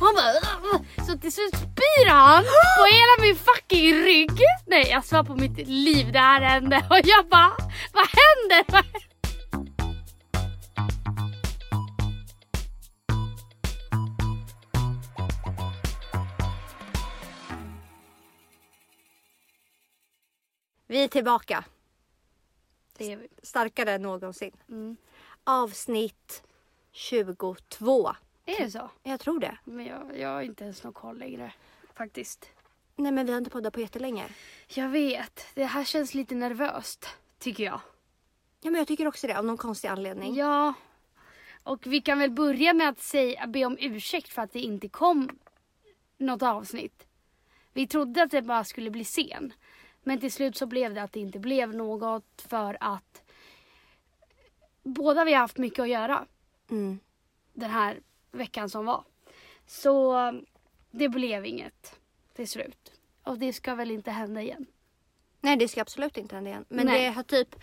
Och han bara. Så till slut spyr han på hela min fucking rygg. Nej jag svär på mitt liv det här hände. Och jag bara, vad händer? Vad händer? Vi är tillbaka. Det är vi. Starkare än någonsin. Mm. Avsnitt 22. Är det så? Jag tror det. Men jag, jag har inte ens någon koll längre. Faktiskt. Nej men vi har inte poddat på jättelänge. Jag vet. Det här känns lite nervöst. Tycker jag. Ja men jag tycker också det av någon konstig anledning. Ja. Och vi kan väl börja med att säga, be om ursäkt för att det inte kom något avsnitt. Vi trodde att det bara skulle bli sen. Men till slut så blev det att det inte blev något för att båda vi har haft mycket att göra Mm. den här veckan som var. Så det blev inget till slut. Och det ska väl inte hända igen. Nej det ska absolut inte hända igen. Men Nej. det har typ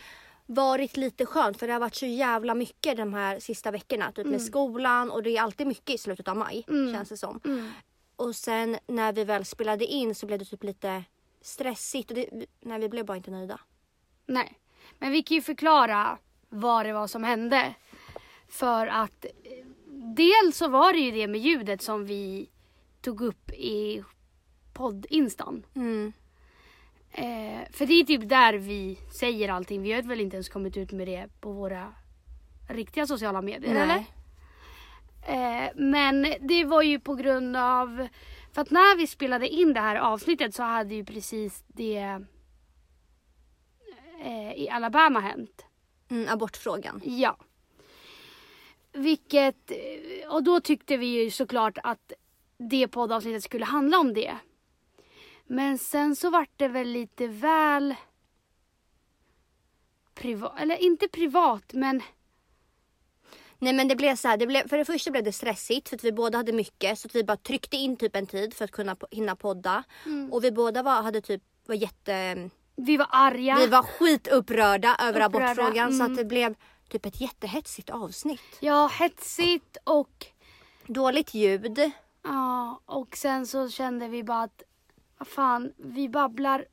varit lite skönt för det har varit så jävla mycket de här sista veckorna. Typ med skolan och det är alltid mycket i slutet av maj Mm. känns det som. Mm. Och sen när vi väl spelade in så blev det typ lite stressigt och det, nej vi blev bara inte nöjda. Nej, men vi kan ju förklara vad det var som hände. För att eh, dels så var det ju det med ljudet som vi tog upp i poddinstan. Mm. Eh, för det är typ där vi säger allting. Vi har väl inte ens kommit ut med det på våra riktiga sociala medier Nej. eller? Eh, men det var ju på grund av för att när vi spelade in det här avsnittet så hade ju precis det eh, i Alabama hänt. Mm, abortfrågan. Ja. Vilket, eh, och då tyckte vi ju såklart att det poddavsnittet skulle handla om det. Men sen så vart det väl lite väl privat, eller inte privat men Nej men det blev så här, det blev, för det första blev det stressigt för att vi båda hade mycket så att vi bara tryckte in typ en tid för att kunna hinna podda. Och vi båda var, hade typ, var jätte, vi var arga. vi var skitupprörda över Upprörda, abortfrågan så mm. att det blev typ ett jättehetsigt avsnitt. Ja, hetsigt och Dåligt ljud. Ja, och sen så kände vi bara att, vad fan, vi babblar.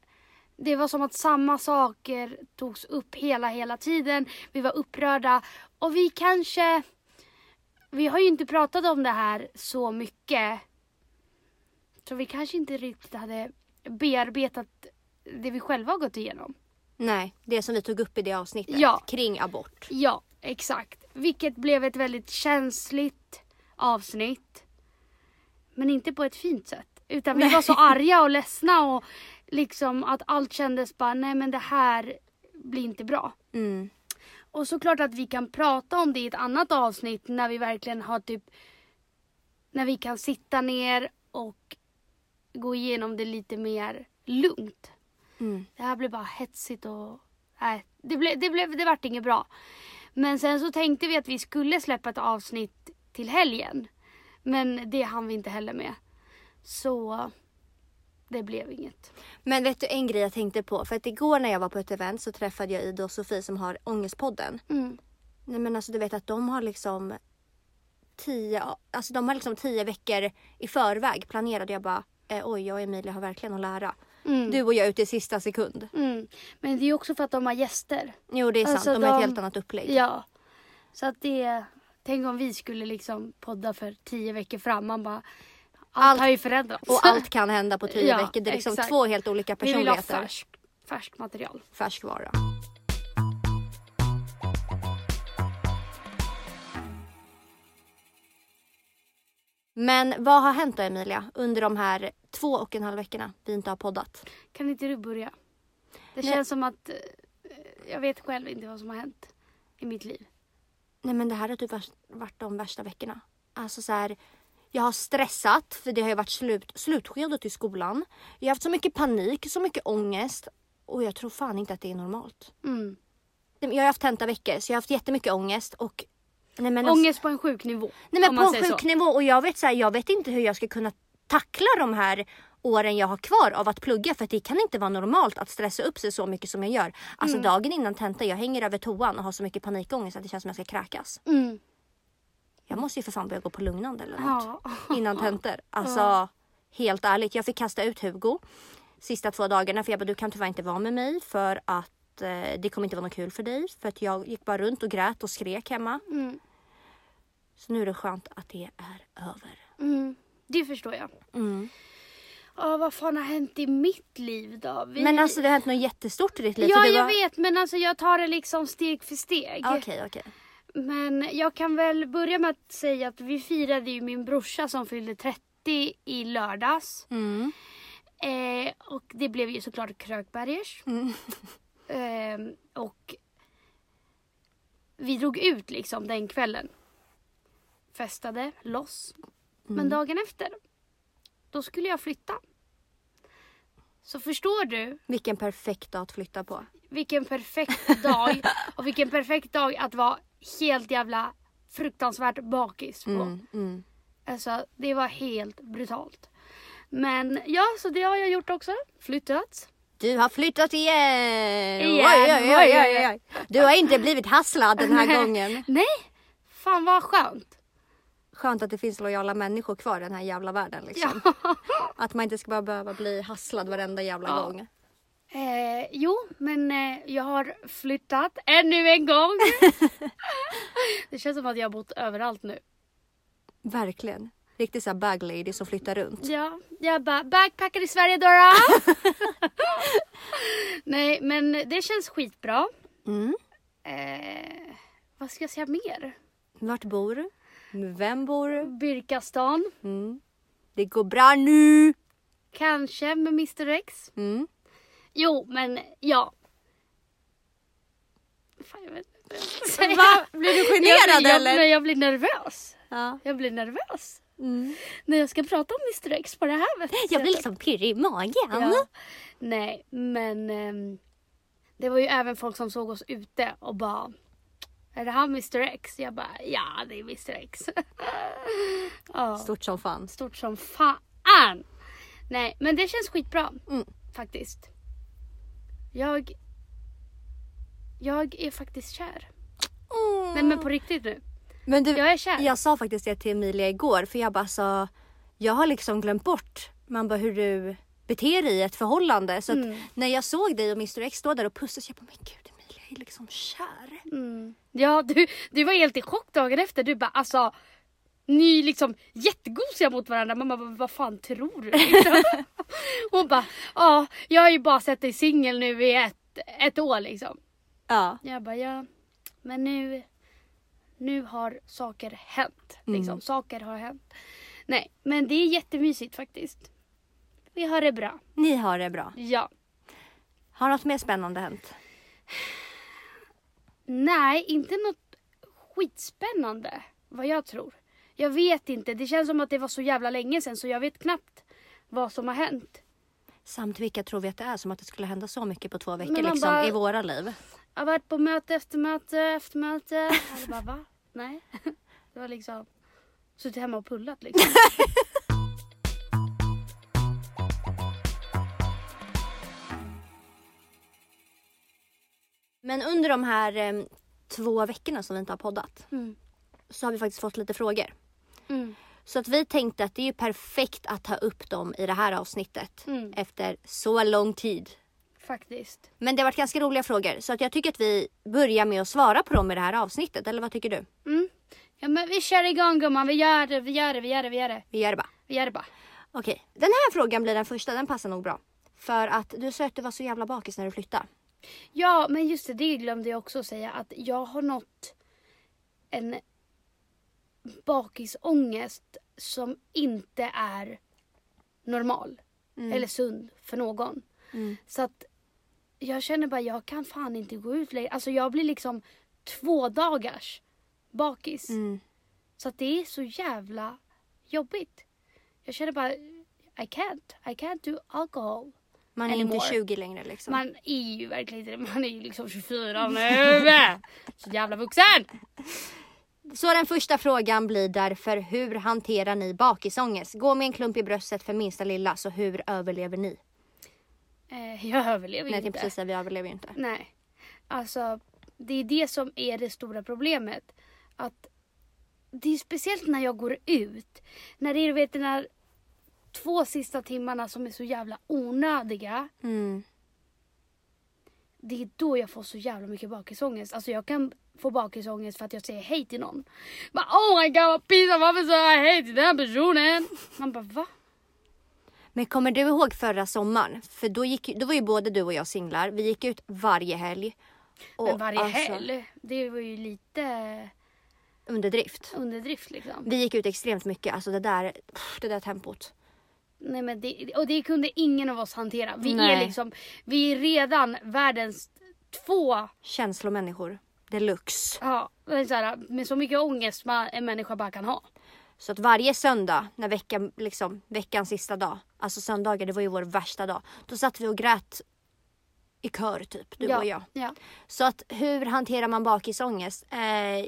Det var som att samma saker togs upp hela, hela tiden. Vi var upprörda och vi kanske, vi har ju inte pratat om det här så mycket. Så vi kanske inte riktigt hade bearbetat det vi själva har gått igenom. Nej, det som vi tog upp i det avsnittet Ja. kring abort. Ja, exakt. Vilket blev ett väldigt känsligt avsnitt. Men inte på ett fint sätt. Utan vi var så arga och ledsna och liksom att allt kändes bara, nej men det här blir inte bra. Mm. Och såklart att vi kan prata om det i ett annat avsnitt när vi verkligen har typ, när vi kan sitta ner och gå igenom det lite mer lugnt. Mm. Det här blev bara hetsigt och nej, det, blev, det, blev, det vart inget bra. Men sen så tänkte vi att vi skulle släppa ett avsnitt till helgen. Men det hann vi inte heller med. Så det blev inget. Men vet du en grej jag tänkte på? För att igår när jag var på ett event så träffade jag Ida och Sofie som har Ångestpodden. Mm. Nej men alltså du vet att de har liksom tio, alltså de har liksom tio veckor i förväg planerade jag bara eh, oj jag och Emilia har verkligen att lära. Mm. Du och jag ute i sista sekund. Mm. Men det är också för att de har gäster. Jo det är sant, Alltså, de har ett de- helt annat upplägg. Ja. Så att det, tänk om vi skulle liksom podda för tio veckor fram. Man bara, allt, Allt- har ju förändrats. Och allt kan hända på tio Ja, veckor. Det är liksom exakt. två helt olika vi vill ha personligheter. färskt, färskt material. Färskvara. Men vad har hänt då Emilia under de här två och en halv veckorna vi inte har poddat? Kan inte du börja? Det Nej. känns som att eh, jag vet själv inte vad som har hänt i mitt liv. Nej men det här har typ varit- de värsta veckorna. Alltså så här, jag har stressat för det har ju varit slut, slutskedet i skolan. Jag har haft så mycket panik, så mycket ångest och jag tror fan inte att det är normalt. Mm. Jag har haft tentaveckor så jag har haft jättemycket ångest och Nej, men alltså- Ångest på en sjuk nivå. Nej men på en sjuk så. nivå och jag vet, så här, jag vet inte hur jag ska kunna tackla de här åren jag har kvar av att plugga för att det kan inte vara normalt att stressa upp sig så mycket som jag gör. Alltså Mm. dagen innan tenta, jag hänger över toan och har så mycket panikångest att det känns som jag ska kräkas. Mm. Jag måste ju för fan börja gå på lugnande eller något. Ja. Innan tentor. Alltså helt ärligt. Jag fick kasta ut Hugo sista två dagarna för jag bara du kan tyvärr inte vara med mig för att eh, det kommer inte vara något kul för dig. För att jag gick bara runt och grät och skrek hemma. Mm. Så nu är det skönt att det är över. Det förstår jag. Mm. Ja, vad fan har hänt i mitt liv då? Vi... Men alltså det har hänt något jättestort i ditt liv. Ja, du jag var... vet men alltså jag tar det liksom steg för steg. Okej, okej. Men jag kan väl börja med att säga att vi firade ju min brorsa som fyllde 30 i lördags. Mm. Eh, och det blev ju såklart Krökbergers. Mm. Eh, och vi drog ut liksom den kvällen. Festade loss. Men Mm. dagen efter, då skulle jag flytta. Så förstår du Vilken perfekt dag att flytta på. vilken perfekt dag och vilken perfekt dag att vara helt jävla fruktansvärt bakis på. Mm, mm. Alltså det var helt brutalt. Men ja, så det har jag gjort också. Flyttat. Du har flyttat igen! Igen, Oj, oj, oj, oj, oj, oj. oj. Du har inte blivit hasslad den här gången. Nej, fan vad skönt. Skönt att det finns lojala människor kvar i den här jävla världen. Liksom. Att man inte ska bara behöva bli hasslad varenda jävla Ja. gång. Eh, jo, men eh, jag har flyttat ännu en gång. det känns som att jag har bott överallt nu. Verkligen. Riktigt såhär bag lady som flyttar runt. Ja, jag bara backpackar i Sverige Dora. Nej, men det känns skitbra. Mm. Eh, vad ska jag säga mer? Vart bor du? Vem bor? Birkastan. Mm. Det går bra nu! Kanske med Mr X. Mm. Jo, men ja. Fan, jag vet inte. jag. Va? Blir du Jag generad blir, jag, eller? nej, jag blir nervös. Ja. Jag blir nervös. Mm. När jag ska prata om Mr X på det här sättet. Jag blir liksom pirrig i magen. Ja. Nej, men ehm, det var ju även folk som såg oss ute och bara Är det han Mr X? Jag bara ja det är Mr X. ja, Stort som fan. stort som fan. Nej men det känns skitbra Mm. faktiskt. Jag Jag är faktiskt kär. Nej men på riktigt nu. Men du, Jag är kär. jag sa faktiskt det till Emilia igår för jag bara sa jag har liksom glömt bort man bara hur du beter dig i ett förhållande. Så Mm. när jag såg dig och Mr X stå där och pussas jag bara men gud är liksom kär. Mm. Ja du, du var helt i chock dagen efter. Du bara alltså ni är liksom jättegosiga mot varandra. Mamma bara, vad fan tror du? Liksom. Hon bara ja jag har ju bara sett dig singel nu i ett, ett år liksom. Ja. Jag bara ja men nu nu har saker hänt. Liksom. Mm. Saker har hänt. Nej men det är jättemysigt faktiskt. Vi har det bra. Ni har det bra. Ja. Har något mer spännande hänt? Nej, inte något skitspännande. Vad jag tror. Jag vet inte. Det känns som att det var så jävla länge sedan så jag vet knappt vad som har hänt. Samt vilka tror vi att det är som att det skulle hända så mycket på två veckor liksom bara- i våra liv? Jag har varit på möte efter möte efter möte. Jag bara va? Nej. Det var liksom suttit hemma och pullat liksom. Men under de här eh, två veckorna som vi inte har poddat Mm. så har vi faktiskt fått lite frågor. Mm. Så att vi tänkte att det är ju perfekt att ta upp dem i det här avsnittet Mm. efter så lång tid. Faktiskt. Men det har varit ganska roliga frågor så att jag tycker att vi börjar med att svara på dem i det här avsnittet. Eller vad tycker du? Mm. Ja men vi kör igång gumman. Vi gör det, vi gör det, vi gör det, vi gör det. Vi gör det bara. Vi gör det bara. Okej, den här frågan blir den första. Den passar nog bra. För att du sa att du var så jävla bakis när du flyttade. Ja, men just det, det glömde jag också säga att jag har nått en bakisångest som inte är normal eller sund för någon. Mm. Så att jag känner bara jag kan fan inte gå ut längre. Alltså jag blir liksom två dagars bakis. Mm. Så att det är så jävla jobbigt. Jag känner bara I can't, I can't do alcohol. Man är inte Anymore. 20 längre liksom. Man är ju verkligen inte det. Man är ju liksom 24 nu. Så jävla vuxen. Så den första frågan blir därför hur hanterar ni bakisångest? Gå med en klump i bröstet för minsta lilla så hur överlever ni? Eh, jag överlever Nej, inte. tänkte precis säga vi överlever ju inte. Nej. Alltså, det är det som är det stora problemet. Att det är speciellt när jag går ut. När det är vet, den här två sista timmarna som är så jävla onödiga. Mm. Det är då jag får så jävla mycket bakisångest. Alltså jag kan få bakisångest för att jag säger hej till någon. Bara, oh my god vad pinsamt, varför sa jag hej till den här personen? Man bara va? Men kommer du ihåg förra sommaren? För då, gick, då var ju både du och jag singlar. Vi gick ut varje helg. Och Men varje alltså, helg, det var ju lite Underdrift. underdrift liksom. Vi gick ut extremt mycket. Alltså det där, pff, det där tempot. Nej, men det, och det kunde ingen av oss hantera. Vi är Nej. liksom, vi är redan världens två, Känslomänniskor. Deluxe. ja, det är så här, med så mycket ångest man, en människa bara kan ha. Så att varje söndag, när veckan, liksom, veckans sista dag, alltså söndagar, det var ju vår värsta dag. Då satt vi och grät i kör typ, du ja, och jag. Ja. Så att hur hanterar man bakisångest? Eh,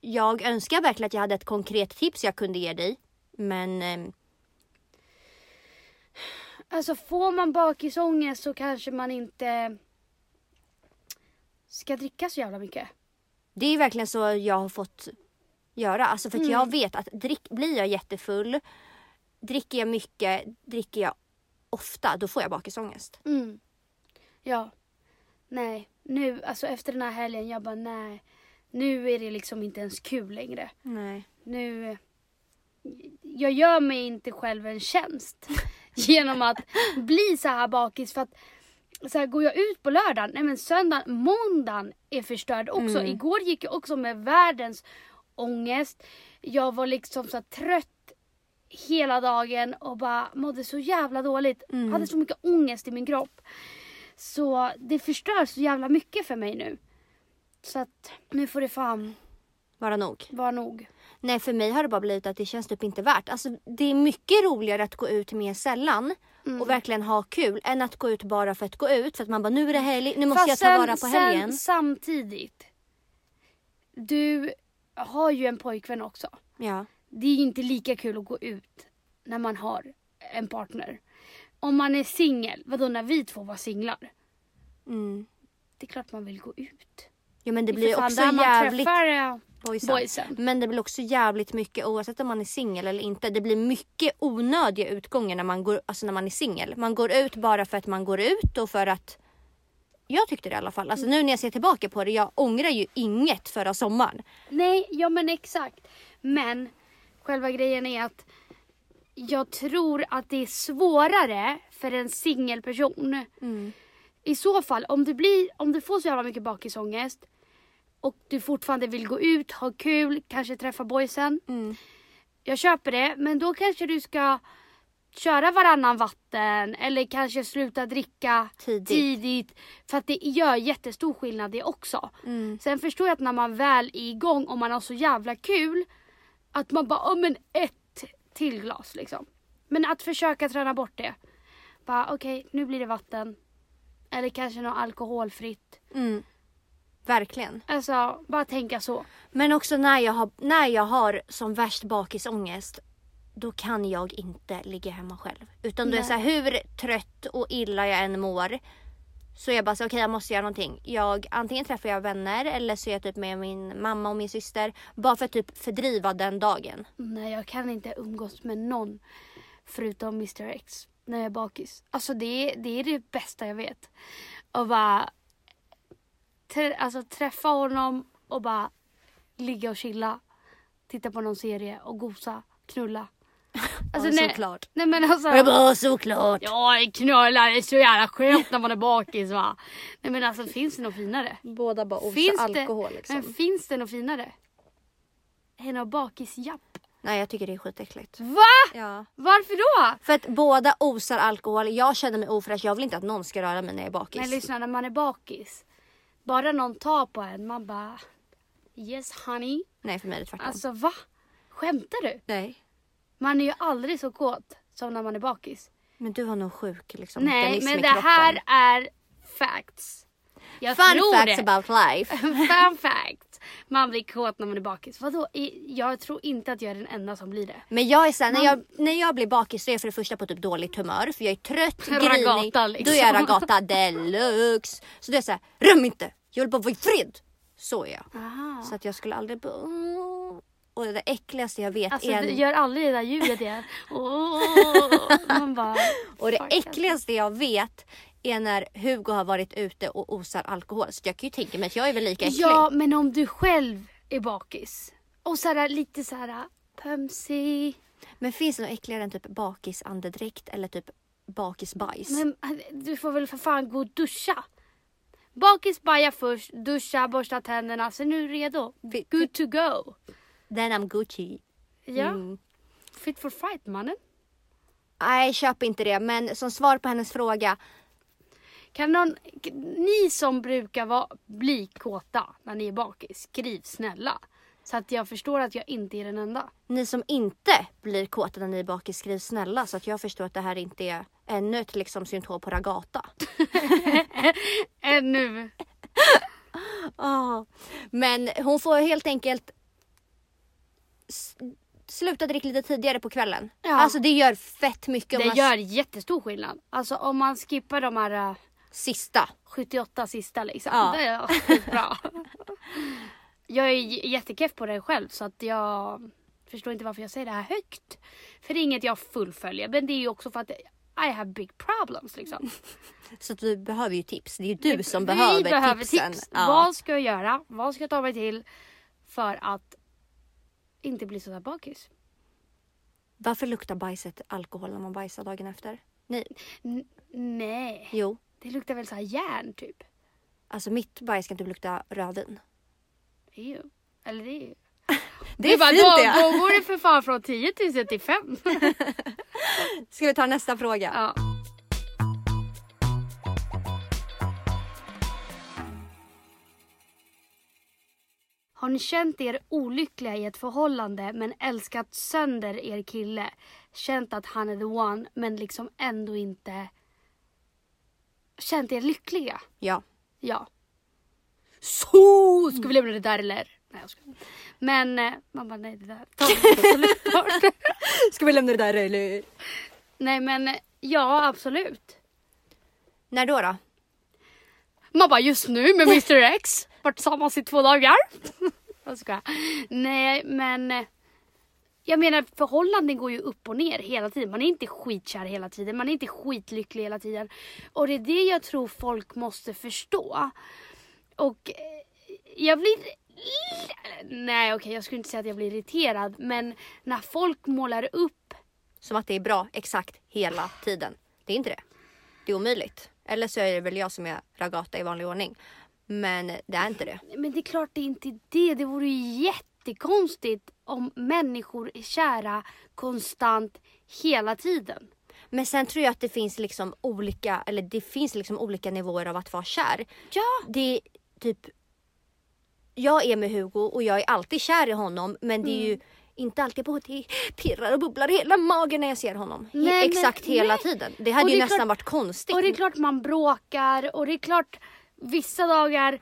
jag önskar verkligen att jag hade ett konkret tips jag kunde ge dig. Men eh, Alltså får man bakisångest så kanske man inte ska dricka så jävla mycket. det är verkligen så jag har fått göra. Alltså för att jag vet att drick, blir jag jättefull, dricker jag mycket, dricker jag ofta, då får jag bakisångest. Mm. Ja. Nej, nu, alltså efter den här helgen, jag bara nej. Nu är det liksom inte ens kul längre. Nej. Nu... Jag gör mig inte själv en tjänst genom att bli så här bakis. För att så här, går jag ut på lördagen, nej men söndagen, måndagen är förstörd också. Mm. Igår gick jag också med världens ångest. Jag var liksom så här, trött hela dagen och bara mådde så jävla dåligt. Mm. Hade så mycket ångest i min kropp. Så det förstör så jävla mycket för mig nu. Så att nu får det fan Bara nog. vara nog. Nej för mig har det bara blivit att det känns typ inte värt. Alltså det är mycket roligare att gå ut mer sällan Mm. och verkligen ha kul än att gå ut bara för att gå ut. För att man bara nu är det helg, nu måste Fast jag ta sen- vara på helgen. Sen samtidigt. Du har ju en pojkvän också. Ja. Det är ju inte lika kul att gå ut när man har en partner. Om man är singel, vadå när vi två var singlar? Mm. Det är klart man vill gå ut. ja men det är blir också jävligt träffar boysen. boysen. Men det blir också jävligt mycket oavsett om man är singel eller inte. Det blir mycket onödiga utgångar när man, går, alltså när man är singel. Man går ut bara för att man går ut och för att jag tyckte det i alla fall. Alltså nu när jag ser tillbaka på det, jag ångrar ju inget förra sommaren. Nej, ja men exakt. Men själva grejen är att jag tror att det är svårare för en singelperson. I så fall, om du, blir, om du får så jävla mycket bakisångest och du fortfarande vill gå ut, ha kul, kanske träffa boysen. Mm. Jag köper det, men då kanske du ska köra varannan vatten eller kanske sluta dricka Tidigt. tidigt. För att det gör jättestor skillnad det också. Mm. Sen förstår jag att när man väl är igång och man har så jävla kul att man bara, oh, men ett till glas liksom. Men att försöka träna bort det. Bara okej, nu blir det vatten. Eller kanske något alkoholfritt. Mm. Verkligen. Alltså, bara tänka så. Men också när jag har, när jag har som värst bakisångest då kan jag inte ligga hemma själv. Utan då är så här, hur trött och illa jag än mår så jag bara så okej jag måste göra någonting. Jag, antingen träffar jag vänner eller så är jag typ med min mamma och min syster. Bara för att typ fördriva den dagen. Nej, jag kan inte umgås med någon förutom Mr X när jag är bakis. Alltså det, det är det bästa jag vet. Och bara alltså, träffa honom och bara ligga och chilla. Titta på någon serie och gosa, knulla. Alltså, ja, nej, såklart. nej men alltså. Jag bara, "Åh, såklart. Ja, knulla, det är så jävla skönt när man är bakis va. Nej men alltså finns det något finare? Båda bara osar alkohol det, liksom. Men finns det något finare? Än att bakisjapp? Nej jag tycker det är skitäckligt. Va? Ja. Varför då? För att båda osar alkohol. Jag känner mig ofräsch. Jag vill inte att någon ska röra mig när jag är bakis. Men lyssna, när man är bakis. Bara någon tar på en, man bara Yes honey. Nej för mig är det tvärtom. Alltså va? Skämtar du? Nej. Man är ju aldrig så kåt som när man är bakis. Men du har nog sjuk liksom, Nej, mekanism men det här är facts. Jag Fun tror facts det. about life. Fun fact. Man blir kåt när man är bakis. Vadå? Jag tror inte att jag är den enda som blir det. Men jag är såhär, när jag, när jag blir bakis så är jag för det första på typ dåligt humör för jag är trött, grinig. Ragata, liksom. Då är jag ragata deluxe. Så då är jag såhär, röm inte! Jag vill bara vara i fred. Så är jag. Aha. Så att jag skulle aldrig bara, och det äckligaste jag vet Alltså är... du En, gör aldrig det där ljudet igen. Man bara... och det alltså. äckligaste jag vet är när Hugo har varit ute och osar alkohol. Så jag kan ju tänka mig att jag är väl lika äcklig. Ja, men om du själv är bakis och så här, lite så här pömsig. Men finns det något äckligare än typ bakisandedräkt eller typ bakisbajs? Men äh, du får väl för fan gå och duscha. Bakis, baja först, duscha, borsta tänderna. Sen är du redo. Good to go. Then I'm Gucci. Ja, Mm. fit for fight mannen. Nej, köp inte det. Men som svar på hennes fråga. Kan någon, ni som brukar vara, bli kåta när ni är bakis, skriv snälla. Så att jag förstår att jag inte är den enda. Ni som inte blir kåta när ni är bakis, skriv snälla så att jag förstår att det här inte är ännu ett liksom, symptom på ragata. Ännu. Ah. Men hon får helt enkelt sluta dricka lite tidigare på kvällen. Ja. Alltså det gör fett mycket. om Det man- gör jättestor skillnad. Alltså om man skippar de här äh, Sista. 78 sista liksom. Ja. Det är bra. jag är jättekeff på det själv så att jag förstår inte varför jag säger det här högt. För det är inget jag fullföljer men det är ju också för att I have big problems liksom. Så att vi behöver ju tips. Det är ju du som Vi behöver, behöver tipsen. tips. Ja. Vad ska jag göra? Vad ska jag ta mig till för att inte bli sådär bakis? Varför luktar bajset alkohol när man bajsar dagen efter? Nej. N- nej, Jo. Det luktar väl så här järn typ. Alltså mitt bajs kan typ lukta rödvin. Ew. Eller det är ju... Det är bara, fint då, det. då går det för fan från 10 000 till 5. Ska vi ta nästa fråga? ja. Har ni känt er olyckliga i ett förhållande men älskat sönder er kille? Känt att han är the one men liksom ändå inte känt er lyckliga? Ja. Ja. Så! Ska vi lämna det där eller? Nej jag skojar. Men eh, man bara nej det där tar vi absolut bort. Ska vi lämna det där eller? Nej men eh, ja absolut. När då då? Man bara just nu med Mr X. Varit tillsammans i två dagar. Jag skojar. Nej men. Jag menar förhållanden går ju upp och ner hela tiden. Man är inte skitkär hela tiden. Man är inte skitlycklig hela tiden. Och det är det jag tror folk måste förstå. Och eh, jag blir... Nej okej jag skulle inte säga att jag blir irriterad. Men när folk målar upp Som att det är bra exakt hela tiden. Det är inte det. Det är omöjligt. Eller så är det väl jag som är ragata i vanlig ordning. Men det är inte det. Men det är klart det är inte det. Det vore ju jättekonstigt om människor är kära konstant hela tiden. Men sen tror jag att det finns liksom olika, eller det finns liksom olika nivåer av att vara kär. Ja, Det är typ, jag är med Hugo och jag är alltid kär i honom men det är Mm. ju inte alltid på det pirrar och bubblar i hela magen när jag ser honom. Nej, men- Exakt hela nej. tiden. Det Och hade det ju nästan klart- varit konstigt. och det är klart man bråkar och det är klart vissa dagar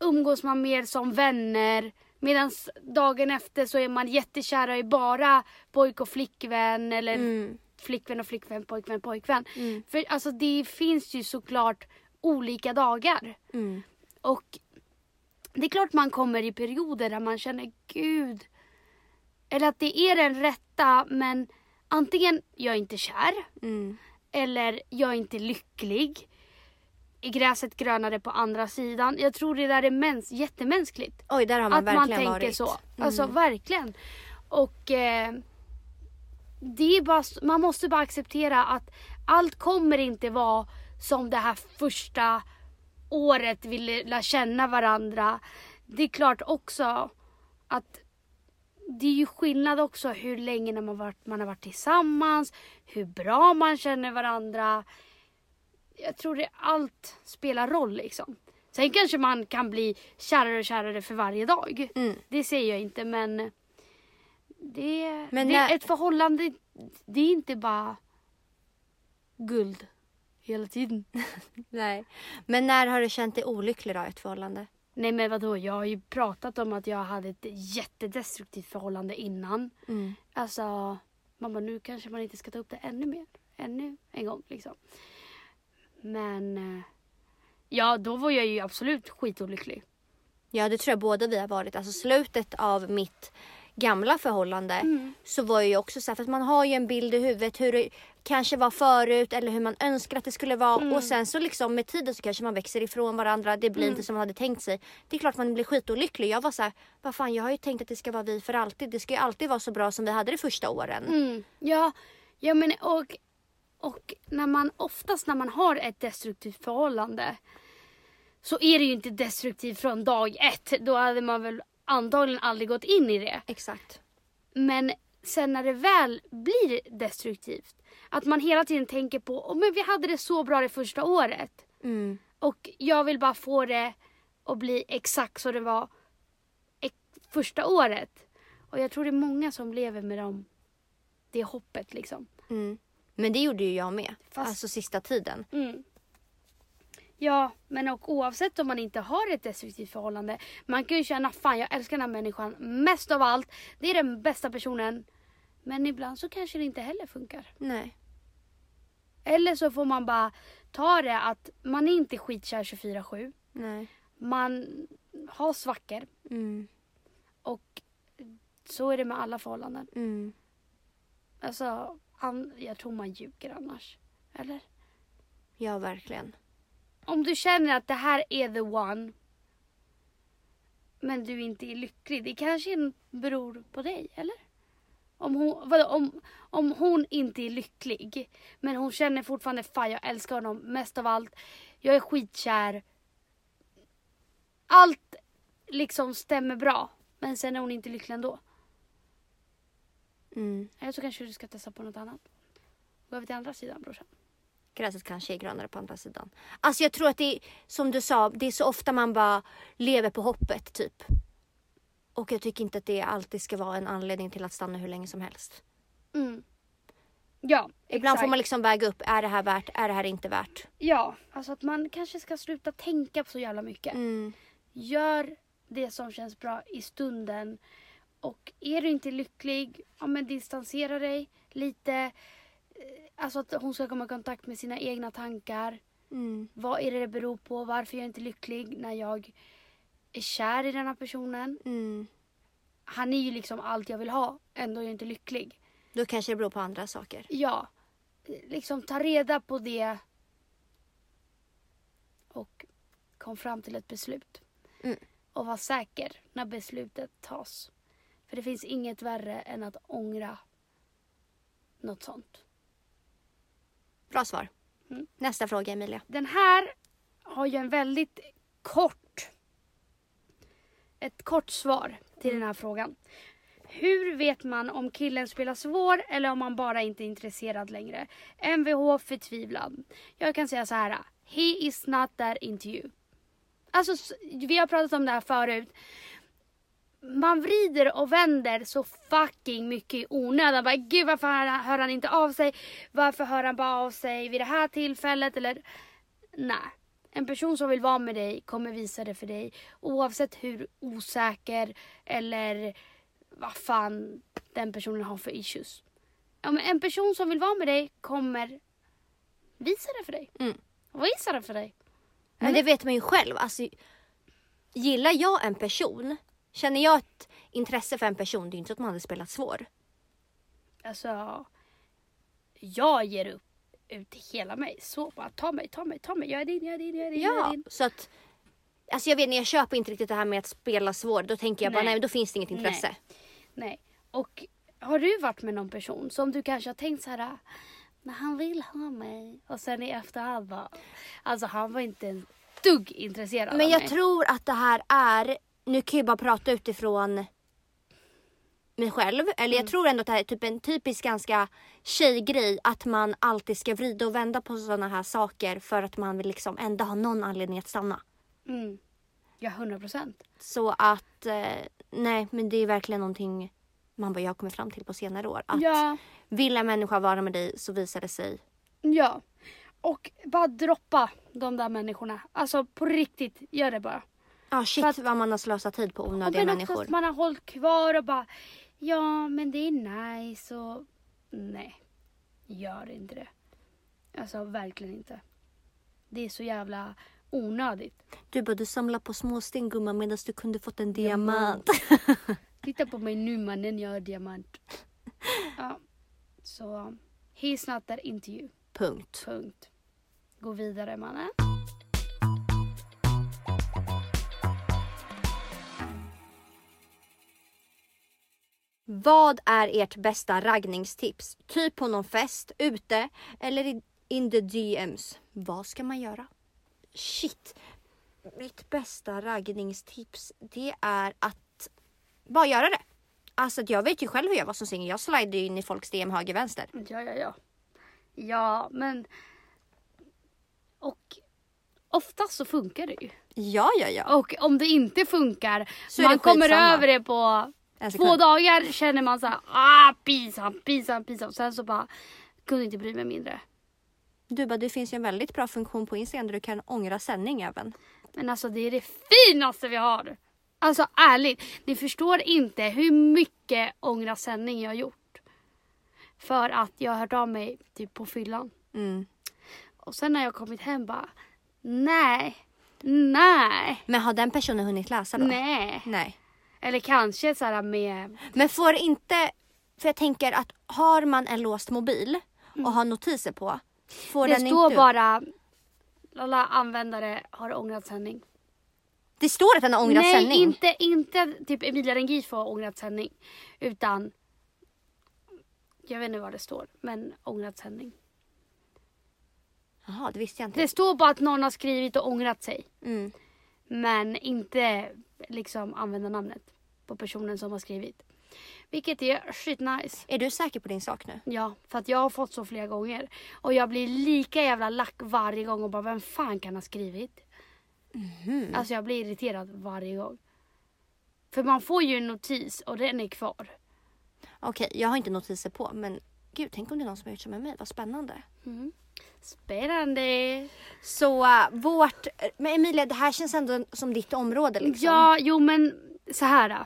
umgås man mer som vänner. Medan dagen efter så är man jättekära i bara pojk och flickvän eller Mm. flickvän och flickvän, pojkvän, pojkvän. Mm. För alltså det finns ju såklart olika dagar. Mm. Och det är klart man kommer i perioder där man känner gud. Eller att det är den rätta men antingen jag är inte kär Mm. eller jag är inte lycklig. Är gräset grönare på andra sidan? Jag tror det där är mäns- jättemänskligt. Oj, där har man att man verkligen tänker varit. så. Mm. Alltså verkligen. Och eh, det är bara, man måste bara acceptera att allt kommer inte vara som det här första året vi lär känna varandra. Det är klart också att det är ju skillnad också hur länge man, varit, man har varit tillsammans, hur bra man känner varandra. Jag tror det allt spelar roll liksom. Sen kanske man kan bli kärare och kärare för varje dag. Mm. Det säger jag inte men det, Men det när- ett förhållande det är inte bara guld hela tiden. Nej. Men när har du känt dig olycklig då i ett förhållande? Nej men vadå, jag har ju pratat om att jag hade ett jättedestruktivt förhållande innan. Mm. Alltså, man bara, nu kanske man inte ska ta upp det ännu mer. Ännu en gång liksom. Men eh, ja, då var jag ju absolut skitolycklig. Ja, det tror jag båda vi har varit. Alltså slutet av mitt gamla förhållande Mm. så var jag ju också så här, för att man har ju en bild i huvudet hur det kanske var förut eller hur man önskar att det skulle vara Mm. och sen så liksom med tiden så kanske man växer ifrån varandra. Det blir Mm. inte som man hade tänkt sig. Det är klart man blir skitolycklig. Jag var så här, vad fan jag har ju tänkt att det ska vara vi för alltid. Det ska ju alltid vara så bra som vi hade det första åren. Mm. Ja, ja men och, och när man oftast när man har ett destruktivt förhållande så är det ju inte destruktivt från dag ett. Då hade man väl antagligen aldrig gått in i det. Exakt. Men sen när det väl blir destruktivt, att man hela tiden tänker på, oh, men vi hade det så bra det första året. Mm. Och jag vill bara få det att bli exakt så det var första året. Och jag tror det är många som lever med dem, det hoppet liksom. Mm. Men det gjorde ju jag med. Fast- Alltså sista tiden. Mm. Ja, men och oavsett om man inte har ett destruktivt förhållande. Man kan ju känna fan jag älskar den här människan mest av allt. Det är den bästa personen. Men ibland så kanske det inte heller funkar. Nej. Eller så får man bara ta det att man är inte skitkär 24-7. Nej. Man har svackor. Mm. Och så är det med alla förhållanden. Mm. Alltså, an, jag tror man ljuger annars. Eller? Ja, verkligen. Om du känner att det här är the one. Men du inte är lycklig. Det kanske beror på dig, eller? Om hon, vadå, om, om hon inte är lycklig. Men hon känner fortfarande fan jag älskar honom mest av allt. Jag är skitkär. Allt liksom stämmer bra. Men sen är hon inte lycklig ändå. Mm. Eller så kanske du ska testa på något annat. Gå över till andra sidan brorsan. Gräset kanske är grönare på andra sidan. Alltså jag tror att det är, som du sa, det är så ofta man bara lever på hoppet typ. Och jag tycker inte att det alltid ska vara en anledning till att stanna hur länge som helst. Mm. Ja, Ibland exakt. får man liksom väga upp, är det här värt, är det här inte värt? Ja, alltså att man kanske ska sluta tänka på så jävla mycket. Mm. Gör det som känns bra i stunden. Och är du inte lycklig, ja men distansera dig lite. Eh, Alltså att hon ska komma i kontakt med sina egna tankar. Mm. Vad är det det beror på? Varför är jag inte lycklig när jag är kär i den här personen? Mm. Han är ju liksom allt jag vill ha, ändå är jag inte lycklig. Då kanske det beror på andra saker. Ja, liksom ta reda på det och kom fram till ett beslut. Mm. Och var säker när beslutet tas. För det finns inget värre än att ångra något sånt. Bra svar. Mm. Nästa fråga Emilia. Den här har ju en väldigt kort ett kort svar till den här frågan. Hur vet man om killen spelar svår eller om han bara inte är intresserad längre? Mvh förtvivlad. Jag kan säga så här. He is not that into you. Alltså, vi har pratat om det här förut. Man vrider och vänder så fucking mycket i onödan. Bara, Gud varför hör han, inte av sig? Varför hör han bara av sig vid det här tillfället? Eller nej. En person som vill vara med dig kommer visa det för dig. Oavsett hur osäker eller vad fan den personen har för issues. Ja, men en person som vill vara med dig kommer visa det för dig. Mm. Visa det för dig. Men Eller? det vet man ju själv. Alltså, gillar jag en person, känner jag ett intresse för en person, det är inte så att man hade spelat svår. Alltså, jag ger upp ut hela mig. Så bara ta mig, ta mig, ta mig. Jag är din, jag är din, jag är din. Jag är Ja, din. så att Alltså jag vet jag köper inte riktigt det här med att spela svår. Då tänker jag bara Nej. nej, men då finns det inget intresse. Nej. Nej. Och har du varit med någon person som du kanske har tänkt så här. När han vill ha mig. Och sen i efterhand bara. Alltså han var inte en dugg intresserad Men av jag mig. tror att det här är, nu kan jag bara prata utifrån mig själv. Eller Mm. jag tror ändå att det här är typ en typisk ganska tjejgrej. Att man alltid ska vrida och vända på sådana här saker för att man vill liksom ändå ha någon anledning att stanna. Mm. Ja, hundra procent. Så att, eh, nej men det är verkligen någonting man bara jag kommit fram till på senare år. Att Ja. vill en människa vara med dig så visar det sig. Ja. Och bara droppa de där människorna. Alltså på riktigt, gör det bara. Ja shit För att- vad man har slösat tid på onödiga men också människor. att man har hållit kvar och bara Ja men det är nice och Nej. Gör inte det. Alltså verkligen inte. Det är så jävla onödigt. Du bara du samlar på småsten gumman medan du kunde fått en diamant. Titta på mig nu mannen, jag har diamant. Ja, så he's not that into you. Punkt. Punkt. Gå vidare mannen. Vad är ert bästa raggningstips? Typ på någon fest, ute eller in the DMs. Vad ska man göra? Shit. Mitt bästa raggningstips det är att bara göra det. Alltså jag vet ju själv hur jag var som singel. Jag slidade ju in i folks DM höger vänster. Ja, ja, ja. Ja, men... Och oftast så funkar det ju. Ja, ja, ja. Och om det inte funkar, Så man kommer över det på två sekund. dagar känner man så här, ah pinsam, pinsam, pinsam. Sen så bara, kunde inte bry mig mindre. Du bara, det finns ju en väldigt bra funktion på Instagram där du kan ångra sändning även. Men alltså det är det finaste vi har. Alltså ärligt, ni förstår inte hur mycket ångra sändning jag har gjort. För att jag har hört av mig typ på fyllan. Mm. Och sen när jag kommit hem bara, nej, nej, Men har den personen hunnit läsa då? nej. Nej. Eller kanske så här med, Men får inte, för jag tänker att har man en låst mobil och har notiser på. Får Mm. det den står inte bara, alla användare har ångrat sändning. Det står att den har ångrat Nej, sändning. inte, inte typ Emilia Rengifo har ångrat sändning. Utan, jag vet inte vad det står, men ångrat sändning. Jaha, det visste jag inte. Det står bara att någon har skrivit och ångrat sig. Mm. Men inte liksom användarnamnet på personen som har skrivit. Vilket är skitnice. Är du säker på din sak nu? Ja, för att jag har fått så flera gånger. Och jag blir lika jävla lack varje gång och bara vem fan kan ha skrivit? Mhm. Alltså jag blir irriterad varje gång. För man får ju en notis och den är kvar. Okej, jag har inte notiser på men gud, tänk om det är någon som har gjort som med mig. Vad spännande. Mm. Spännande. Så uh, vårt, men Emilia det här känns ändå som ditt område liksom. Ja, jo men så här. då.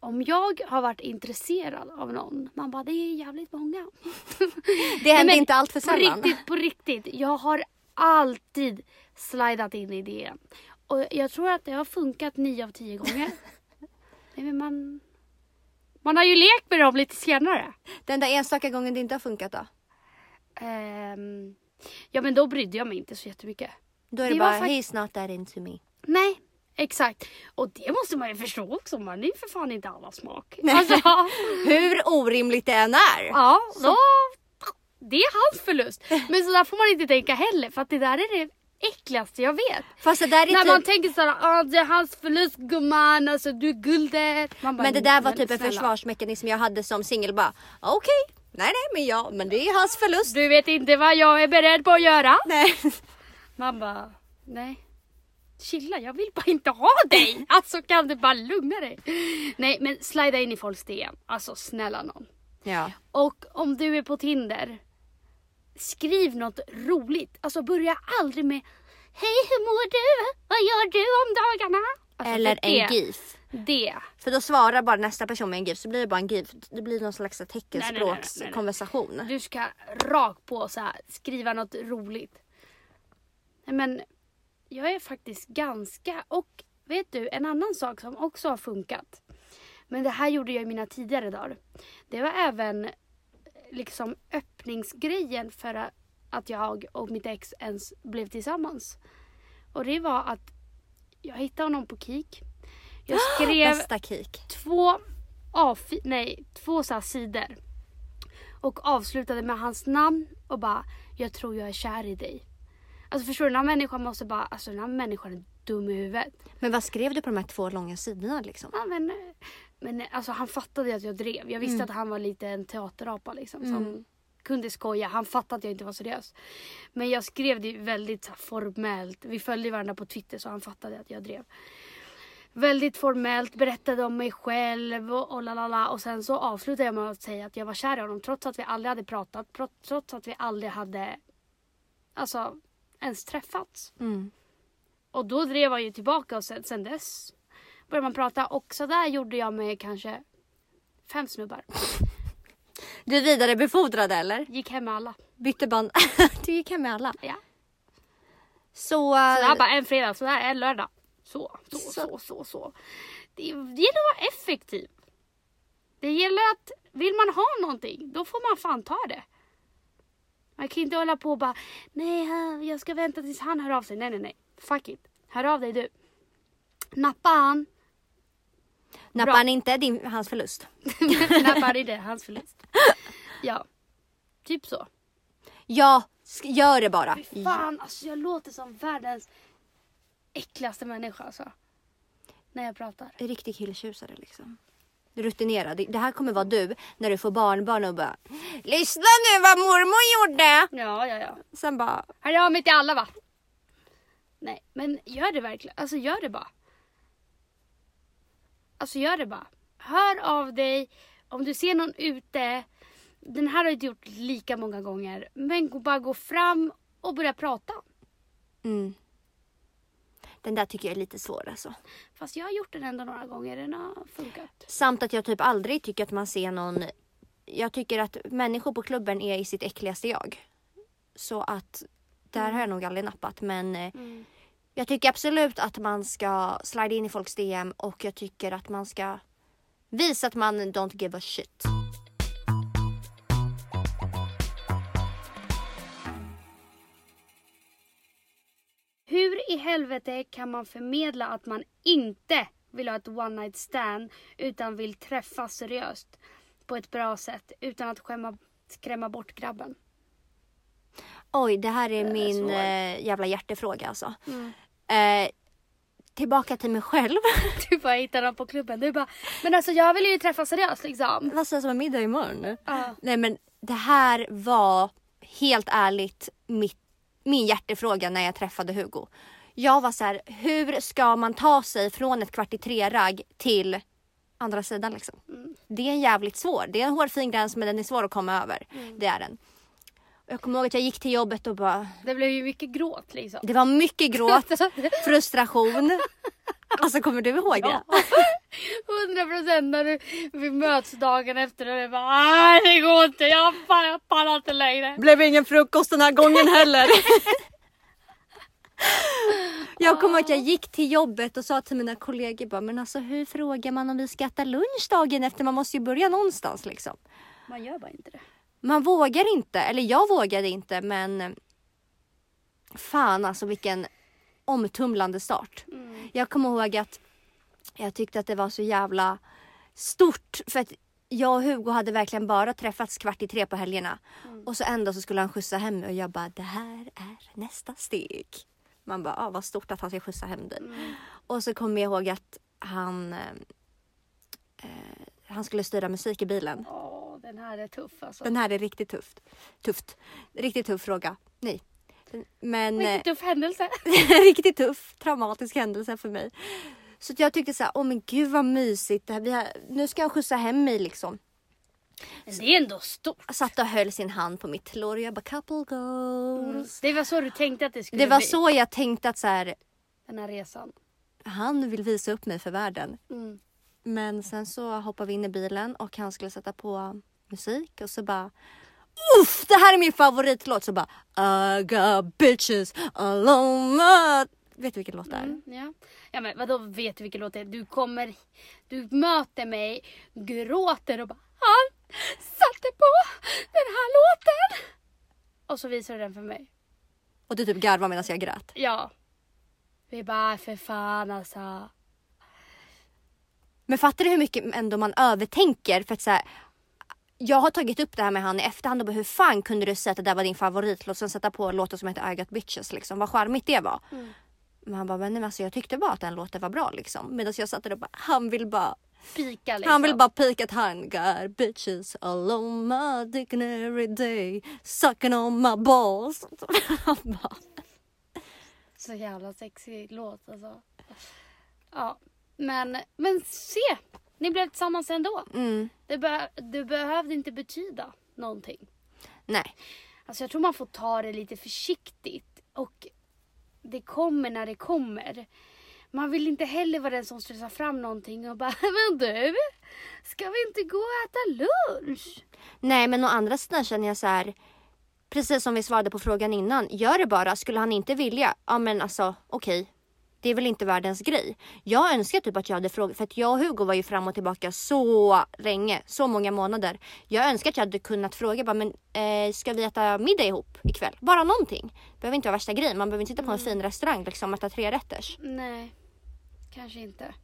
Om jag har varit intresserad av någon, man bara det är jävligt många. det händer inte allt för På sällan. riktigt, på riktigt. Jag har alltid slidat in i det. Och jag tror att det har funkat nio av tio gånger. Nej, men man, man har ju lekt med dem lite senare. Den där enstaka gången det inte har funkat då? Ehm, ja men då brydde jag mig inte så jättemycket. Då är det, Det var bara fakt- he's not that into me. Nej, exakt. Och det måste man ju förstå också. Man är ju för fan inte alla smak. Alltså, Hur orimligt det än är. ja, då, det är hans förlust. Men så där får man inte tänka heller. För att det där är det äckligaste jag vet. Fast det där är När typ, man tänker såhär, ah, det är hans förlust gumman, alltså du är guldet. Bara, men det där var "Men typ en snälla, försvarsmekanism jag hade som singel bara okej, nej nej men ja men det är hans förlust. Du vet inte vad jag är beredd på att göra. Nej. Man bara, nej. Chilla, jag vill bara inte ha dig. Alltså kan du bara lugna dig. Nej men slida in i folks DM. Alltså snälla någon. Ja. Och om du är på Tinder, skriv något roligt. Alltså börja aldrig med Hej hur mår du? Vad gör du om dagarna? Alltså, Eller en GIF. Det. För då svarar bara nästa person med en GIF så blir det bara en GIF. Det blir någon slags teckenspråkskonversation. Du ska rakt på så här, skriva något roligt. Nej, Men jag är faktiskt ganska... Och vet du, en annan sak som också har funkat. Men det här gjorde jag i mina tidigare dagar. Det var även liksom öppningsgrejen för att jag och mitt ex ens blev tillsammans. Och det var att jag hittade honom på Kik. Jag skrev två, A4, nej, två så sidor. Och avslutade med hans namn och bara jag tror jag är kär i dig. Alltså förstår du, den här människan måste bara, alltså den här människan är dum i huvudet. Men vad skrev du på de här två långa sidorna liksom? Ja, men, men alltså han fattade att jag drev. Jag visste att han var lite en teaterapa liksom. Som kunde skoja. Han fattade att jag inte var seriös. Men jag skrev det väldigt så här, formellt. Vi följde varandra på Twitter så han fattade att jag drev. Väldigt formellt, berättade om mig själv och, och lalala. Och sen så avslutade jag med att säga att jag var kär i honom trots att vi aldrig hade pratat. Trots att vi aldrig hade alltså ens träffats. Mm. Och då drev han ju tillbaka och sen, sen dess började man prata. Och så där gjorde jag med kanske fem snubbar. Du vidarebefordrade eller? Gick hem med alla. Bytte band? du gick hem med alla? Ja. Så... Så det här bara en fredag, så där en lördag. Så, så, Så. så, så, så. Det, gäller att vara effektiv. Det gäller att, vill man ha någonting, då får man fan ta det. Man kan inte hålla på och bara, nej jag ska vänta tills han hör av sig. Nej nej nej, fuck it. Hör av dig du. Nappa han. Nappar Bra. han inte, din, hans förlust. Nappa han inte, hans förlust. Ja, typ så. Ja, gör det bara. Fy fan, alltså jag låter som världens äckligaste människa alltså. När jag pratar. Riktig killtjusare liksom. Rutinerad. Det- Det här kommer vara du när du får barnbarn och bara Lyssna nu vad mormor gjorde! Ja, ja, ja. Sen bara Hör av mig till alla va? Nej, men gör det verkligen. Alltså gör det bara. Alltså gör det bara. Hör av dig. Om du ser någon ute. Den här har jag inte gjort lika många gånger. Men bara gå fram och börja prata. mm. Den där tycker jag är lite svår alltså. Fast jag har gjort den ändå några gånger. Den har funkat. Samt att jag typ aldrig tycker att man ser någon Jag tycker att människor på klubben är i sitt äckligaste jag. Så att där har jag nog aldrig nappat men eh, Mm. Jag tycker absolut att man ska slide in i folks DM och jag tycker att man ska visa att man don't give a shit. Helvete kan man förmedla att man inte vill ha ett one night stand utan vill träffas seriöst på ett bra sätt utan att skämma, skrämma bort grabben? Oj, det här är är min svår. eh, jävla hjärtefråga alltså. Mm. Eh, tillbaka till mig själv. Du bara hittar dem på klubben. Du bara, men alltså jag vill ju träffas seriöst liksom. Vad sägs om middag imorgon? Ja. Nej men det här var helt ärligt mitt, min hjärtefråga när jag träffade Hugo. Jag var så här, hur ska man ta sig från ett kvart i tre-ragg till andra sidan liksom? Det är en jävligt svår, det är en hårfin gräns men den är svår att komma över. Det är den. Jag kommer ihåg att jag gick till jobbet och bara, Det blev ju mycket gråt liksom. det var mycket gråt, frustration. Alltså kommer du ihåg det? Hundra procent när du, vi möts dagen efter och du bara "Nej, det går inte, jag, fan, jag pallar inte längre. Blev ingen frukost den här gången heller. Jag kommer att jag gick till jobbet och sa till mina kollegor bara, men alltså hur frågar man om vi ska äta lunch dagen efter? Man måste ju börja någonstans liksom. Man gör bara inte det. Man vågar inte, eller jag vågade inte men fan alltså vilken omtumlande start. Mm. Jag kommer ihåg att jag tyckte att det var så jävla stort för att jag och Hugo hade verkligen bara träffats kvart i tre på helgerna. Och så en dag så skulle han skjutsa hem mig och jag bara det här är nästa steg. Man bara ah, vad stort att han ska skjutsa hem dig. Och så kommer jag ihåg att han eh, eh, han skulle styra musik i bilen. Åh, den här är tuff alltså. Den här är riktigt tufft. Tufft. Riktigt tuff fråga. Nej. Men eh, Riktigt tuff händelse. riktigt tuff traumatisk händelse för mig. Så jag tyckte så här, åh men gud vad mysigt. Det här, vi har, nu ska han skjutsa hem mig liksom. Det är ändå stort. Satt och höll sin hand på mitt lår och jag bara couple goals. Det var så du tänkte att det skulle Det var bli. så jag tänkte att så här, Den här resan. han vill visa upp mig för världen. Mm. Men sen så hoppade vi in i bilen och han skulle sätta på musik och så bara Uff, det här är min favoritlåt! Så bara I got bitches alone Vet du vilken låt det är? Mm, ja. ja men vadå vet du vilken låt det är? Du kommer, du möter mig, gråter och bara Han satte på den här låten! Och så visar du den för mig. Och du typ garvar medan jag grät. Ja. Vi bara för fan alltså. Men fattar du hur mycket ändå man övertänker? För att så här, jag har tagit upp det här med han i efterhand och bara, hur fan kunde du säga att det där var din favoritlåt och sen sätta på låten som heter I got bitches liksom. Vad charmigt det var. Mm. Men han bara, men alltså, jag tyckte bara att den låten var bra liksom. Medan jag satt där och bara, han vill bara Pika liksom. Han vill bara pika att han got bitches all on my dick every day sucking on my balls. Han bara, Så jävla sexig låt alltså. Ja. Men, men se! Ni blev tillsammans ändå. mm, Det, be- det behövde inte betyda någonting. nej. Alltså jag tror man får ta det lite försiktigt. Och det kommer när det kommer. Man vill inte heller vara den som stressar fram någonting och bara Men du, ska vi inte gå och äta lunch? Nej men å andra sidan känner jag så här. Precis som vi svarade på frågan innan. Gör det bara. Skulle han inte vilja? Ja men alltså okej. Det är väl inte världens grej. Jag önskar typ att jag hade frågat, för att jag och Hugo var ju fram och tillbaka så länge, så många månader. Jag önskar att jag hade kunnat fråga bara, men eh, ska vi äta middag ihop ikväll? Bara någonting. Det behöver inte vara värsta grejen, man behöver inte sitta på en fin restaurang liksom och äta tre rätters. Nej, kanske inte.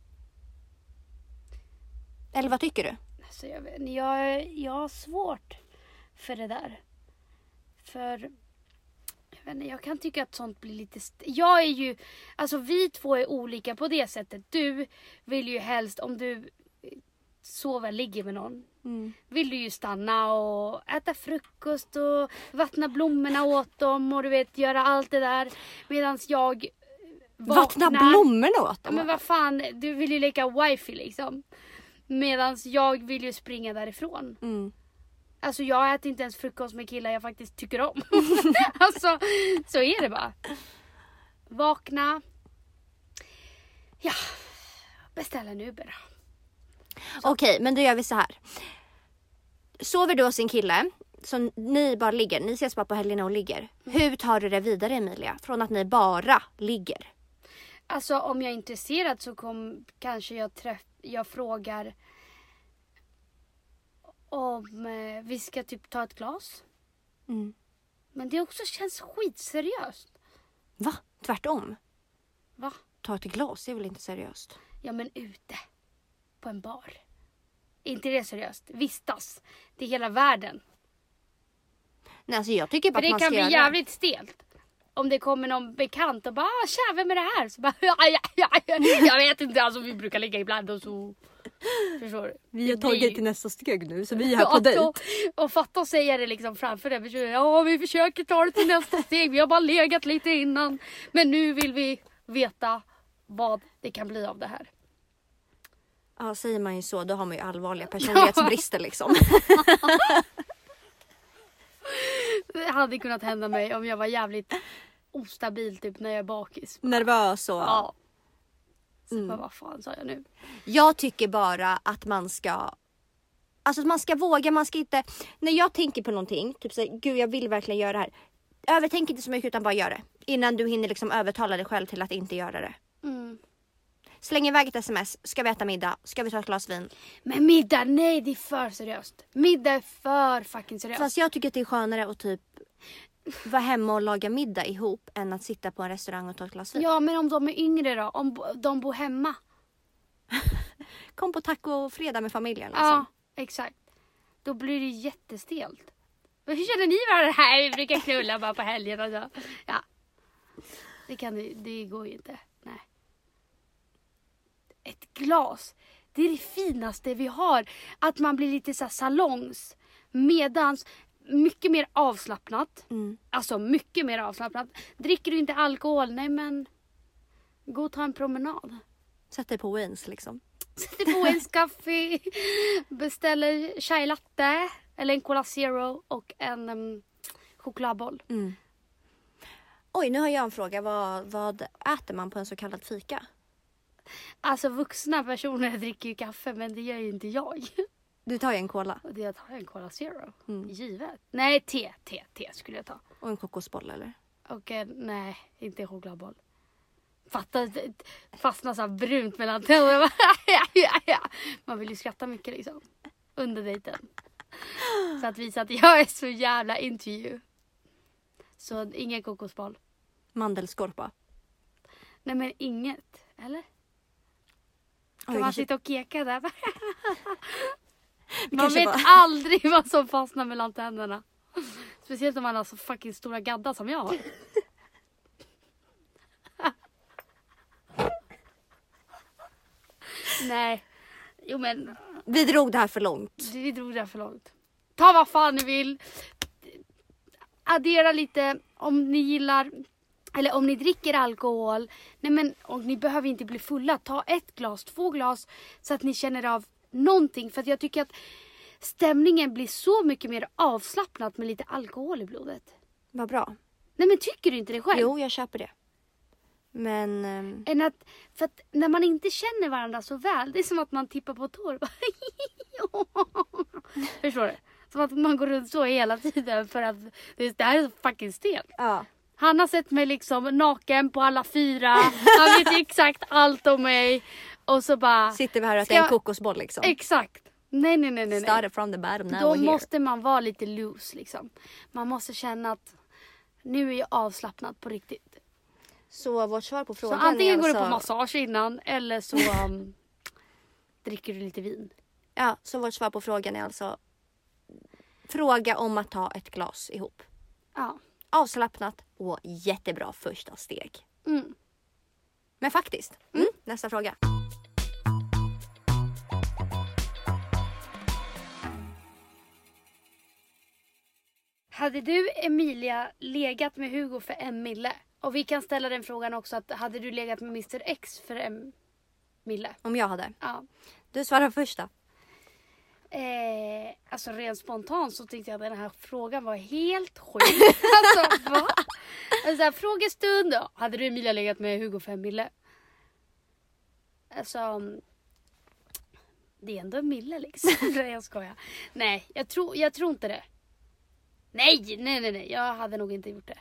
Eller vad tycker du? Alltså jag, vet, jag, jag har svårt för det där. För jag, vet inte, jag kan tycka att sånt blir lite... St- jag är ju... Alltså vi två är olika på det sättet. Du vill ju helst om du sover, ligger med någon. Vill du ju stanna och äta frukost och vattna blommorna åt dem och du vet göra allt det där. Medan jag Vattna blommorna åt dem? men vad fan, du vill ju leka wifi liksom. Medan jag vill ju springa därifrån. Mm. Alltså jag äter inte ens frukost med killar jag faktiskt tycker om. alltså så är det bara. Vakna. Ja, beställa en Uber. Okej, men då gör vi så här. Sover du hos en kille, så ni bara ligger, ni ses bara på helgerna och ligger. Hur tar du det vidare Emilia? Från att ni bara ligger? Alltså om jag är intresserad så kom, kanske jag, träff, jag frågar om eh, vi ska typ ta ett glas. Mm. Men det också känns skitseriöst. Va? Tvärtom? Va? Ta ett glas, det är väl inte seriöst? Ja men ute. På en bar. Är inte det seriöst? Vistas. Det är hela världen. Nej, alltså jag tycker bara För att man det ska kan bli jävligt stelt. Om det kommer någon bekant och bara ah, tja vem är det här? Så bara ja, ja, ja, ja. Jag vet inte, alltså vi brukar ligga ibland och så. Förstår du? Vi Det blir ju- nästa steg nu, så vi Ja, och, och fatta att säga det liksom framför den personen. Ja vi försöker ta det till nästa steg. Vi har bara legat lite innan. Men nu vill vi veta vad det kan bli av det här. Ja, säger man ju så, då har man ju allvarliga personlighetsbrister liksom. Hade kunnat hända mig om jag var jävligt ostabil typ när jag är bakis. Nervös och... Ja. Så Mm. bara, vad fan sa jag nu? Jag tycker bara att man ska Alltså att man ska våga, man ska inte När jag tänker på någonting, typ såhär, gud jag vill verkligen göra det här Övertänk inte så mycket utan bara gör det Innan du hinner liksom övertala dig själv till att inte göra det Mm. Släng iväg ett sms, ska vi äta middag? Ska vi ta ett glas vin? Men middag, nej det är för seriöst. Middag är för fucking seriöst. Fast jag tycker att det är skönare att typ vara hemma och laga middag ihop än att sitta på en restaurang och ta ett glas vin. Ja men om de är yngre då? Om de bor hemma? Kom på taco-fredag med familjen liksom. Ja, exakt. Då blir det jättestelt. Men hur känner ni varandra här? Vi brukar knulla bara på helgen och så. Ja. Det, kan, det, går ju inte. Nej. Ett glas. Det är det finaste vi har. Att man blir lite så salongs. Medans mycket mer avslappnat. Mm. Alltså mycket mer avslappnat. Dricker du inte alkohol? Nej men. Gå och ta en promenad. Sätt dig på Waynes liksom. Sätter på en kaffe, beställer chai latte eller en cola zero och en um, chokladboll. Mm. Oj, nu har jag en fråga. Vad, vad äter man på en så kallad fika? Alltså vuxna personer dricker ju kaffe men det gör ju inte jag. Du tar ju en cola det tar jag en cola zero. Mm. Givet. Nej te, te, te skulle jag ta. och en kokosboll eller? Och en, nej, inte en chokladboll. Fatta, fastnar så här brunt mellan tänderna. Man vill ju skratta mycket liksom. Under dejten. Så att visa att jag är så jävla into you. Så ingen kokosboll. Mandelskorpa. Nej men inget. Eller? Kan Oj, man sitta och keka där? Man vet bara- aldrig vad som fastnar mellan tänderna. Speciellt om man har så fucking stora gaddar som jag har. Nej. Jo men Vi drog det här för långt. vi drog det här för långt. Ta vad fan ni vill. Addera lite om ni gillar eller om ni dricker alkohol. Nej men och ni behöver inte bli fulla. Ta ett glas, två glas så att ni känner av någonting. För att jag tycker att stämningen blir så mycket mer avslappnad med lite alkohol i blodet. Vad bra. Nej men tycker du inte det själv? Jo, jag köper det. Men... ehm, Än att, för att när man inte känner varandra så väl, det är som att man tippar på tår. Förstår du? Som att man går runt så hela tiden för att det, det här är så fucking stelt. Ja. Han har sett mig liksom naken på alla fyra. Han vet exakt allt om mig. Och så bara... Sitter vi här och äter en kokosboll liksom. Exakt. Nej, nej, nej, nej. Started from the bottom, now Då måste man vara lite loose liksom. Man måste känna att nu är jag avslappnad på riktigt. Så vårt svar på Så frågan antingen är går du alltså... på massage innan eller så um, dricker du lite vin. Ja, så vårt svar på frågan är alltså fråga om att ta ett glas ihop. Ja. Avslappnat och jättebra första steg. Mm. Men faktiskt. Mm. Nästa fråga. Hade du Emilia legat med Hugo för en mille? Och vi kan ställa den frågan också att hade du legat med Mr X för en mille? Om jag hade. Ja. Du svarar första. Eh, alltså rent spontant så tyckte jag att den här frågan var helt sjuk. alltså va? Alltså, här, frågestund då. Hade du Emilia legat med Hugo för en mille? Alltså. mm, Det är ändå en mille liksom. Nej jag skojar. Nej jag tror, jag tror inte det. Nej, nej, nej, nej. Jag hade nog inte gjort det.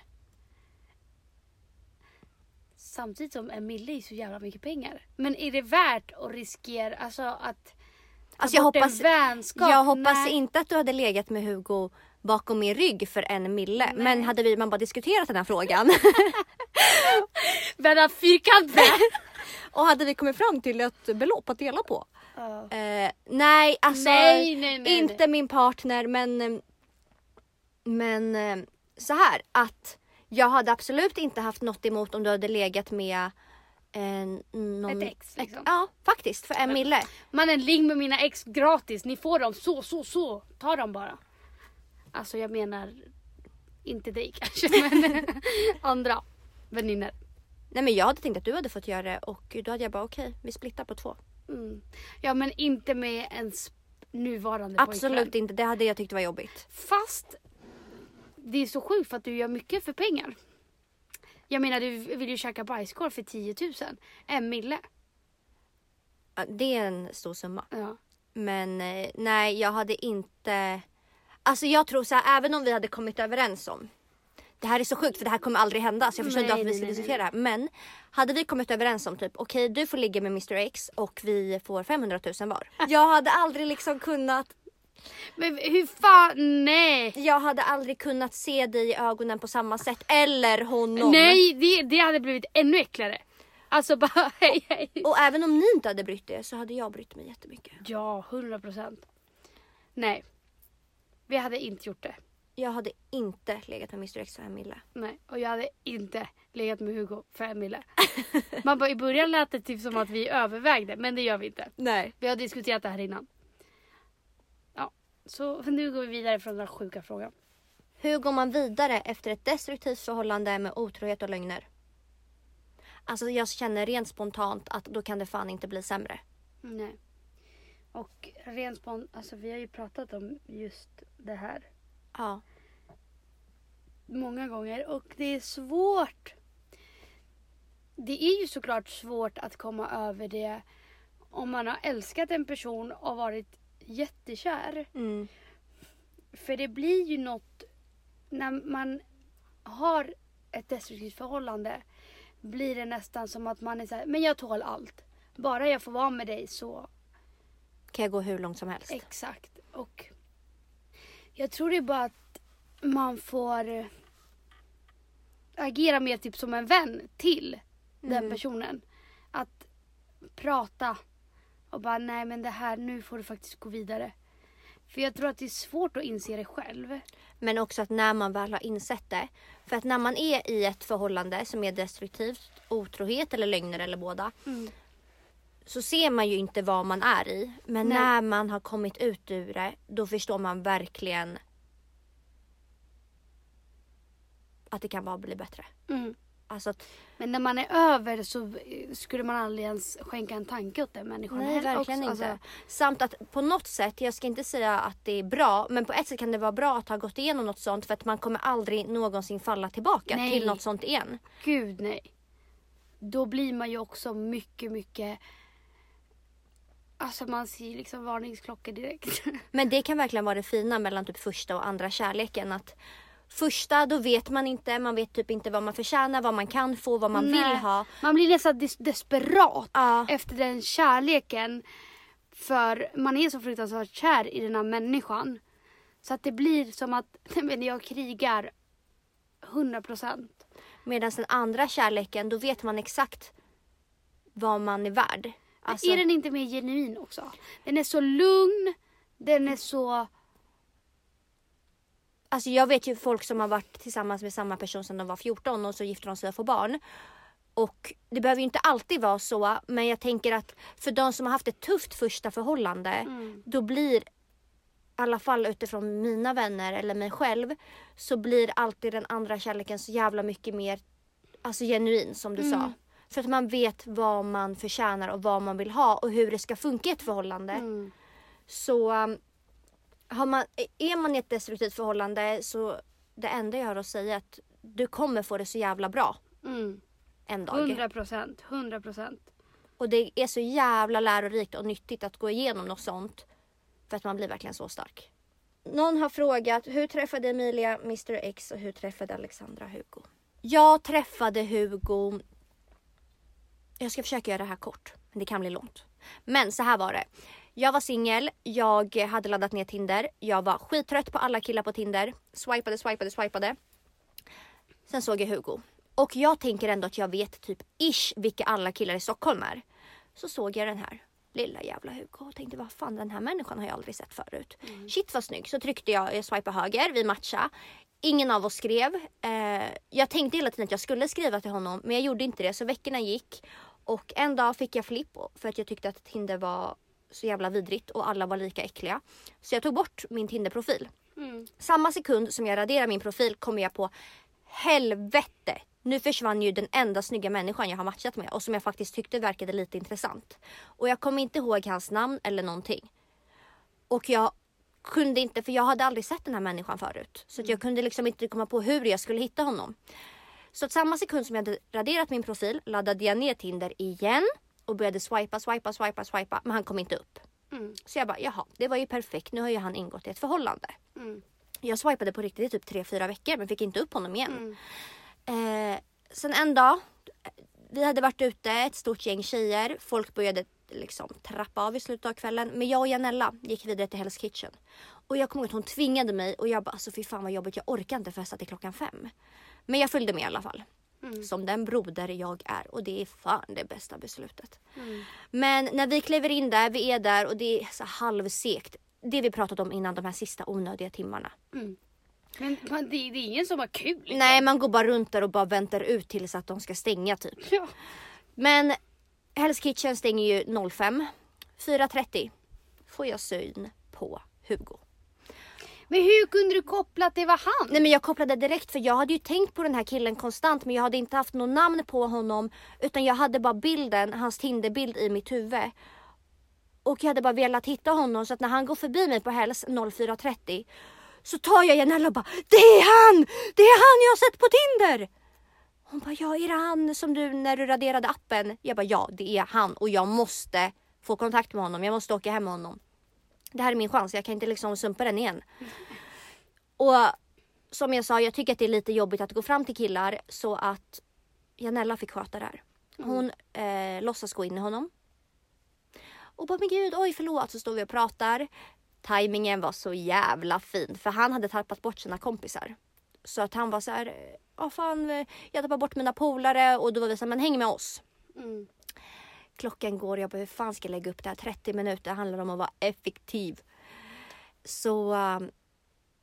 Samtidigt som en mille är så jävla mycket pengar. Men är det värt att riskera, alltså att Alltså jag hoppas, jag hoppas Nej. inte att du hade legat med Hugo bakom min rygg för en mille. Men hade vi man bara diskuterat den här frågan Vända fyrkant med. och hade vi kommit fram till ett belopp att dela på. Ja. Eh, nej, alltså Nej, nej, nej, inte nej. min partner men eh, men eh, så här att jag hade absolut inte haft något emot om du hade legat med eh, någon, Ett ex, liksom. ja, faktiskt för en mille. Mannen ling med mina ex gratis. Ni får dem så, så, så. Ta dem bara. Alltså jag menar inte dig kanske men andra väninnor. Nej men jag hade tänkt att du hade fått göra det och då hade jag bara okej, vi splittar på två. Mm. Ja men inte med ens nuvarande Absolut pojkvän. inte, det hade jag tyckt var jobbigt. Fast det är så sjukt för att du gör mycket för pengar. Jag menar du vill ju käka bajskorv för 10 000. En mille. Ja, Det är en stor summa. Ja. Men eh, nej, jag hade inte... Alltså jag tror så här, även om vi hade kommit överens om det här är så sjukt för det här kommer aldrig hända så jag förstår inte varför vi ska diskutera det här. Men hade vi kommit överens om typ okej du får ligga med Mr X och vi får 500 000 var. Jag hade aldrig liksom kunnat Men hur fan, nej. jag hade aldrig kunnat se dig i ögonen på samma sätt eller honom. Nej, det, det hade blivit ännu äckligare. Alltså bara hej hej. Och även om ni inte hade brytt er så hade jag brytt mig jättemycket. Ja, hundra procent. Nej. Vi hade inte gjort det. Jag hade inte legat med Mr X och Emille. Nej, och jag hade inte legat med Hugo för en mille. Man bara, I början lät det typ som att vi övervägde, men det gör vi inte. Nej. Vi har diskuterat det här innan. Så nu går vi vidare från den sjuka frågan. Hur går man vidare efter ett destruktivt förhållande med otrohet och lögner? Alltså jag känner rent spontant att då kan det fan inte bli sämre. Nej. Och rent spon, alltså vi har ju pratat om just det här Ja. många gånger och det är svårt. Det är ju såklart svårt att komma över det om man har älskat en person och varit jättekär. Mm. För det blir ju något när man har ett destruktivt förhållande blir det nästan som att man är så här, men jag tål allt. Bara jag får vara med dig så Kan jag gå hur långt som helst. Exakt. Och jag tror det är bara att man får agera mer typ som en vän till den Mm. personen. Att prata och bara nej men det här, nu får du faktiskt gå vidare. För jag tror att det är svårt att inse det själv. Men också att när man väl har insett det. För att när man är i ett förhållande som är destruktivt, otrohet eller lögner eller båda. Så ser man ju inte vad man är i. Men Nej. när man har kommit ut ur det, då förstår man verkligen att det kan bara bli bättre. Mm. Alltså Men när man är över så skulle man aldrig ens skänka en tanke åt den människan. nej heller verkligen också. inte. Alltså, Samt att på något sätt, jag ska inte säga att det är bra, men på ett sätt kan det vara bra att ha gått igenom något sånt för att man kommer aldrig någonsin falla tillbaka Nej. till något sånt igen. Gud nej. Då blir man ju också mycket, mycket... Alltså man ser liksom varningsklockor direkt. Men det kan verkligen vara det fina mellan typ första och andra kärleken. Att Första, då vet man inte. Man vet typ inte vad man förtjänar, vad man kan få, vad man Nej. vill ha. Man blir nästan des- desperat Ja. efter den kärleken. För man är så fruktansvärt kär i den här människan. Så att det blir som att men jag krigar 100%. Medan den andra kärleken, då vet man exakt vad man är värd. Alltså, Är den inte mer genuin också? Den är så lugn, den är så... alltså jag vet ju folk som har varit tillsammans med samma person sedan de var 14 och så gifter de sig och får barn. Och det behöver ju inte alltid vara så, men jag tänker att för de som har haft ett tufft första förhållande, Mm. då blir, i alla fall utifrån mina vänner eller mig själv, så blir alltid den andra kärleken så jävla mycket mer alltså genuin som du sa. Mm. För att man vet vad man förtjänar och vad man vill ha och hur det ska funka i ett förhållande. Mm. Så um, har man, är man i ett destruktivt förhållande så det enda jag har att säga är att du kommer få det så jävla bra Mm. en dag. 100%, 100%. Och det är så jävla lärorikt och nyttigt att gå igenom något sånt. För att man blir verkligen så stark. Någon har frågat hur träffade Emilia Mr X och hur träffade Alexandra Hugo? Jag träffade Hugo... Jag ska försöka göra det här kort, men det kan bli långt. Men så här var det. Jag var singel, jag hade laddat ner Tinder. Jag var skittrött på alla killar på Tinder. Swipade, swipade, swipade. Sen såg jag Hugo. Och jag tänker ändå att jag vet typ ish vilka alla killar i Stockholm är. Så såg jag den här lilla jävla Hugo och tänkte vad fan den här människan har jag aldrig sett förut. Shit vad snygg. Så tryckte jag, jag swipade höger, vi matchade. Ingen av oss skrev. Eh, jag tänkte hela tiden att jag skulle skriva till honom men jag gjorde inte det så veckorna gick. Och en dag fick jag flipp för att jag tyckte att Tinder var så jävla vidrigt och alla var lika äckliga. Så jag tog bort min Tinder-profil. Mm. Samma sekund som jag raderar min profil kommer jag på helvete. Nu försvann ju den enda snygga människan jag har matchat med och som jag faktiskt tyckte verkade lite intressant. Och jag kommer inte ihåg hans namn eller någonting. Och jag kunde inte, för jag hade aldrig sett den här människan förut. Så att jag kunde liksom inte komma på hur jag skulle hitta honom. Så att samma sekund som jag hade raderat min profil laddade jag ner Tinder igen och började swipa, swipa, swipa, swipa. Men han kom inte upp. Mm. Så jag bara, jaha, det var ju perfekt. Nu har ju han ingått i ett förhållande. Mm. Jag swipade på riktigt i typ 3-4 veckor men fick inte upp honom igen. Mm. Eh, sen en dag, vi hade varit ute, ett stort gäng tjejer. Folk började liksom trappa av i slutet av kvällen. Men jag och Janella gick vidare till Hell's Kitchen. Och jag kommer ihåg att hon tvingade mig och jag bara alltså fy fan vad jobbigt, jag orkar inte festa till klockan fem. Men jag följde med i alla fall. Mm. Som den broder jag är och det är fan det bästa beslutet. Mm. Men när vi kliver in där, vi är där och det är så halvsekt. Det vi pratat om innan de här sista onödiga timmarna. Mm. Men man, det, det är ingen som har kul. liksom. Nej man går bara runt där och bara väntar ut tills att de ska stänga typ. Ja. Men Hell's Kitchen stänger ju 05. 4.30 får jag syn på Hugo. Men hur kunde du koppla att det var han? Nej men jag kopplade direkt för jag hade ju tänkt på den här killen konstant men jag hade inte haft något namn på honom utan jag hade bara bilden, hans Tinderbild i mitt huvud. Och jag hade bara velat hitta honom så att när han går förbi mig på Hells 04.30 så tar jag Janella och bara Det är han! Det är han jag har sett på Tinder! Hon bara ja är det han som du när du raderade appen? Jag bara ja det är han och jag måste få kontakt med honom. Jag måste åka hem med honom. Det här är min chans, jag kan inte liksom sumpa den igen. Och som jag sa, jag tycker att det är lite jobbigt att gå fram till killar så att Janella fick sköta det här. Hon eh, låtsas gå in i honom. Och bara men gud, oj förlåt, så står vi och pratar. Timingen var så jävla fin för han hade tappat bort sina kompisar. Så att han var så här, ja fan, eh, jag tappade bort mina polare och då var vi så här, men häng med oss. Mm. Klockan går, jag bara hur fan ska jag lägga upp det här? 30 minuter handlar om att vara effektiv. Så um,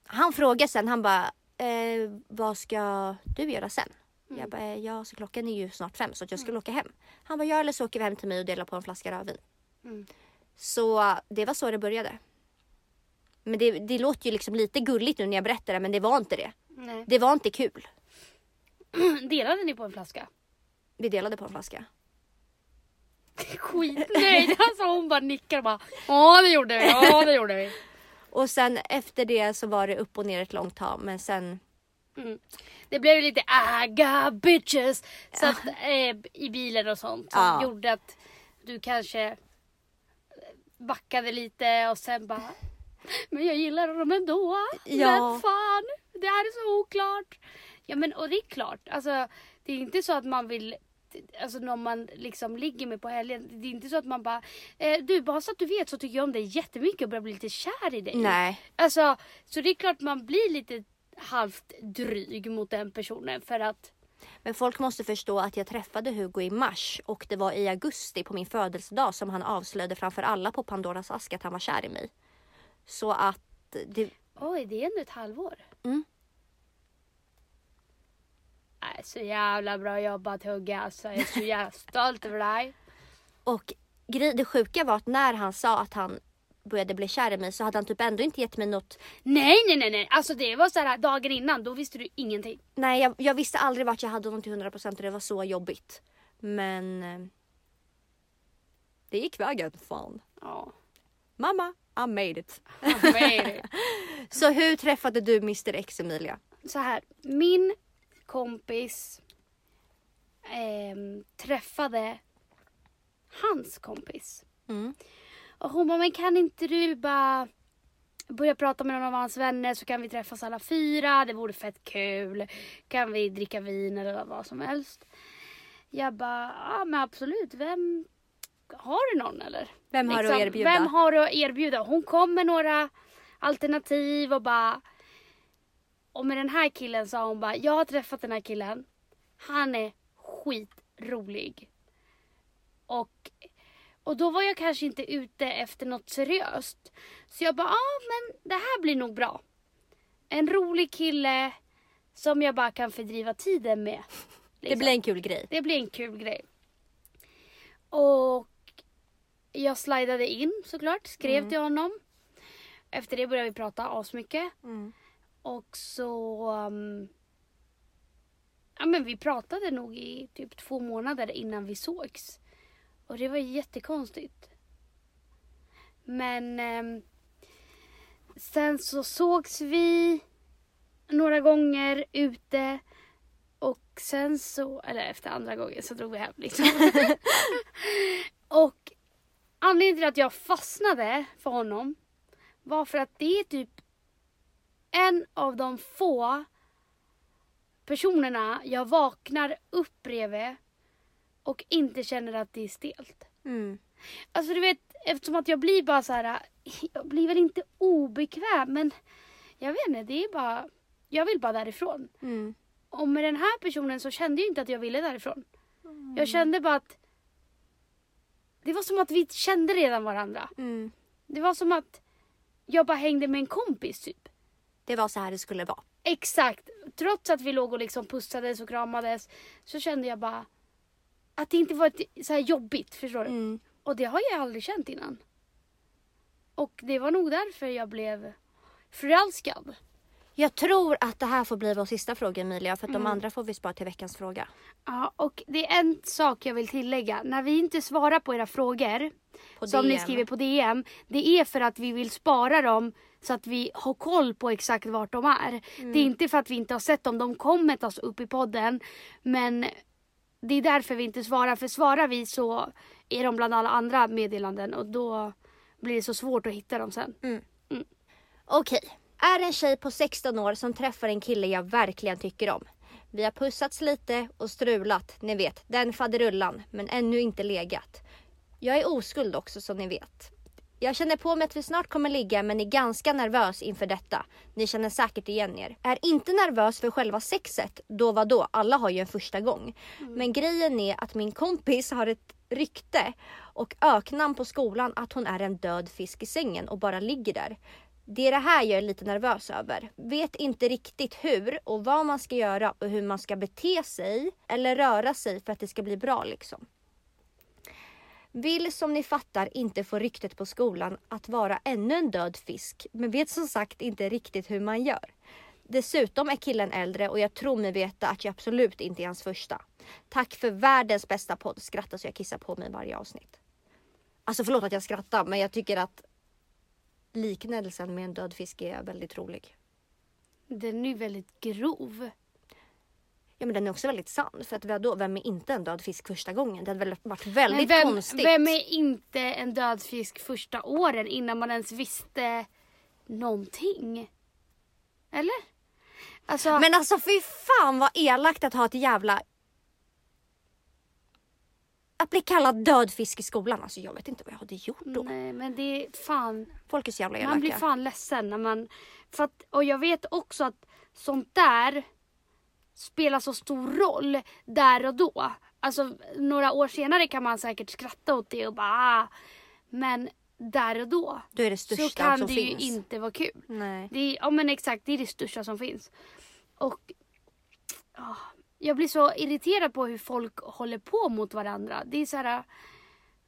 han frågar sen, han bara, eh, vad ska du göra sen? Mm. Jag bara, eh, ja så klockan är ju snart fem så jag skulle åka hem. Han bara, ja eller så åker vi hem till mig och delar på en flaska rödvin. Mm. Så det var så det började. Men det, det låter ju liksom lite gulligt nu när jag berättar det men det var inte det. Nej. Det var inte kul. Delade ni på en flaska? Vi delade på en flaska. Skitnöjd. Alltså hon bara nickar och bara Ja det gjorde vi, ja det gjorde vi. Och sen efter det så var det upp och ner ett långt tag men sen Mm. Det blev ju lite aga bitches så att, eh, i bilen och sånt som Ja. gjorde att du kanske backade lite och sen bara Men jag gillar dem ändå. Ja. Men fan, det här är så oklart. Ja men och det är klart, alltså det är inte så att man vill Alltså någon man liksom ligger med på helgen. Det är inte så att man bara, eh, du bara så att du vet så tycker jag om dig jättemycket och börjar bli lite kär i dig. Nej. Alltså, så det är klart man blir lite halvt dryg mot den personen för att Men folk måste förstå att jag träffade Hugo i mars och det var i augusti på min födelsedag som han avslöjade framför alla på Pandoras ask att han var kär i mig. Så att det, oj det är ändå ett halvår. Mm. Nej, så jävla bra jobbat Hugge alltså. Jag är så jävla stolt över dig. Och grej, det sjuka var att när han sa att han började bli kär i mig så hade han typ ändå inte gett mig något. Nej, nej, nej, nej. Alltså det var så här dagen innan. Då visste du ingenting. Nej, jag, jag visste aldrig vart jag hade honom till 100% och det var så jobbigt. Men eh, det gick vägen, fan. Ja. Mamma, I made it. jag made it. Så hur träffade du Mr X Emilia? så här. Min kompis ehm, träffade hans kompis. Mm. Och hon bara, men kan inte du bara börja prata med någon av hans vänner så kan vi träffas alla fyra. Det vore fett kul. Kan vi dricka vin eller vad som helst. Jag bara, ja men absolut. Vem har du någon eller? Vem har du att Liksom, erbjuda? Vem har du att erbjuda? Hon kom med några alternativ och bara och med den här killen sa hon bara, jag har träffat den här killen. Han är skitrolig. Och, och då var jag kanske inte ute efter något seriöst. Så jag bara, ja ah, men det här blir nog bra. En rolig kille som jag bara kan fördriva tiden med. Det liksom. blir en kul grej. Det blir en kul grej. Och jag slidade in såklart, skrev Mm. till honom. Efter det började vi prata asmycket. Mm. Och så... um, ja men vi pratade nog i typ två månader innan vi sågs. Och det var jättekonstigt. Men ehm, sen så sågs vi några gånger ute. Och sen så, eller efter andra gången så drog vi hem liksom. och anledningen till att jag fastnade för honom var för att det är typ en av de få personerna jag vaknar upp bredvid och inte känner att det är stelt. Mm. Alltså du vet, eftersom att jag blir bara så här, jag blir väl inte obekväm men jag vet inte, det är bara, jag vill bara därifrån. Mm. Och med den här personen så kände jag inte att jag ville därifrån. Jag kände bara att det var som att vi kände redan varandra. Mm. Det var som att jag bara hängde med en kompis typ. Det var så här det skulle vara. Exakt. Trots att vi låg och liksom pussades och kramades så kände jag bara att det inte var ett, så här jobbigt. Förstår du? Mm. Och det har jag aldrig känt innan. Och det var nog därför jag blev förälskad. Jag tror att det här får bli vår sista fråga Emilia för att Mm. de andra får vi spara till veckans fråga. Ja, och det är en sak jag vill tillägga. När vi inte svarar på era frågor På som ni DM. skriver på DM. Det är för att vi vill spara dem så att vi har koll på exakt vart de är. Det är inte för att vi inte har sett dem. De kommer tas upp i podden. Men det är därför vi inte svarar. För svarar vi så är de bland alla andra meddelanden och då blir det så svårt att hitta dem sen. Okej. Är en tjej på 16 år som träffar en kille jag verkligen tycker om. Vi har pussats lite och strulat, ni vet, den faderullan, men ännu inte legat. Jag är oskuld också som ni vet. Jag känner på mig att vi snart kommer ligga men är ganska nervös inför detta. Ni känner säkert igen er. Är inte nervös för själva sexet, då vad då? Alla har ju en första gång. Men grejen är att min kompis har ett rykte och öknamn på skolan att hon är en död fisk i sängen och bara ligger där. Det är det här jag är lite nervös över. Vet inte riktigt hur och vad man ska göra och hur man ska bete sig eller röra sig för att det ska bli bra liksom. Vill som ni fattar inte få ryktet på skolan att vara ännu en död fisk men vet som sagt inte riktigt hur man gör. Dessutom är killen äldre och jag tror mig veta att jag absolut inte är hans första. Tack för världens bästa podd. Skratta så jag kissar på mig varje avsnitt. Alltså förlåt att jag skrattar men jag tycker att liknelsen med en död fisk är väldigt rolig. Den är ju väldigt grov. Ja men den är också väldigt sann. För att vadå, vem är inte en död fisk första gången? Det hade väl varit väldigt vem, konstigt. vem är inte en död fisk första åren innan man ens visste någonting? Eller? Alltså, Men alltså fy fan vad elakt att ha ett jävla... Att bli kallad död fisk i skolan. Alltså jag vet inte vad jag hade gjort då. nej men det är fan, Folk är så jävla elaka. man blir fan ledsen när man, för att, och jag vet också att sånt där spelar så stor roll där och då. Alltså några år senare kan man säkert skratta åt det och bara ah. Men där och då Då är det så största kan som det finns. ju inte vara kul. Nej. Det är, ja men exakt, det är det största som finns. Och ah, jag blir så irriterad på hur folk håller på mot varandra. Det är så här,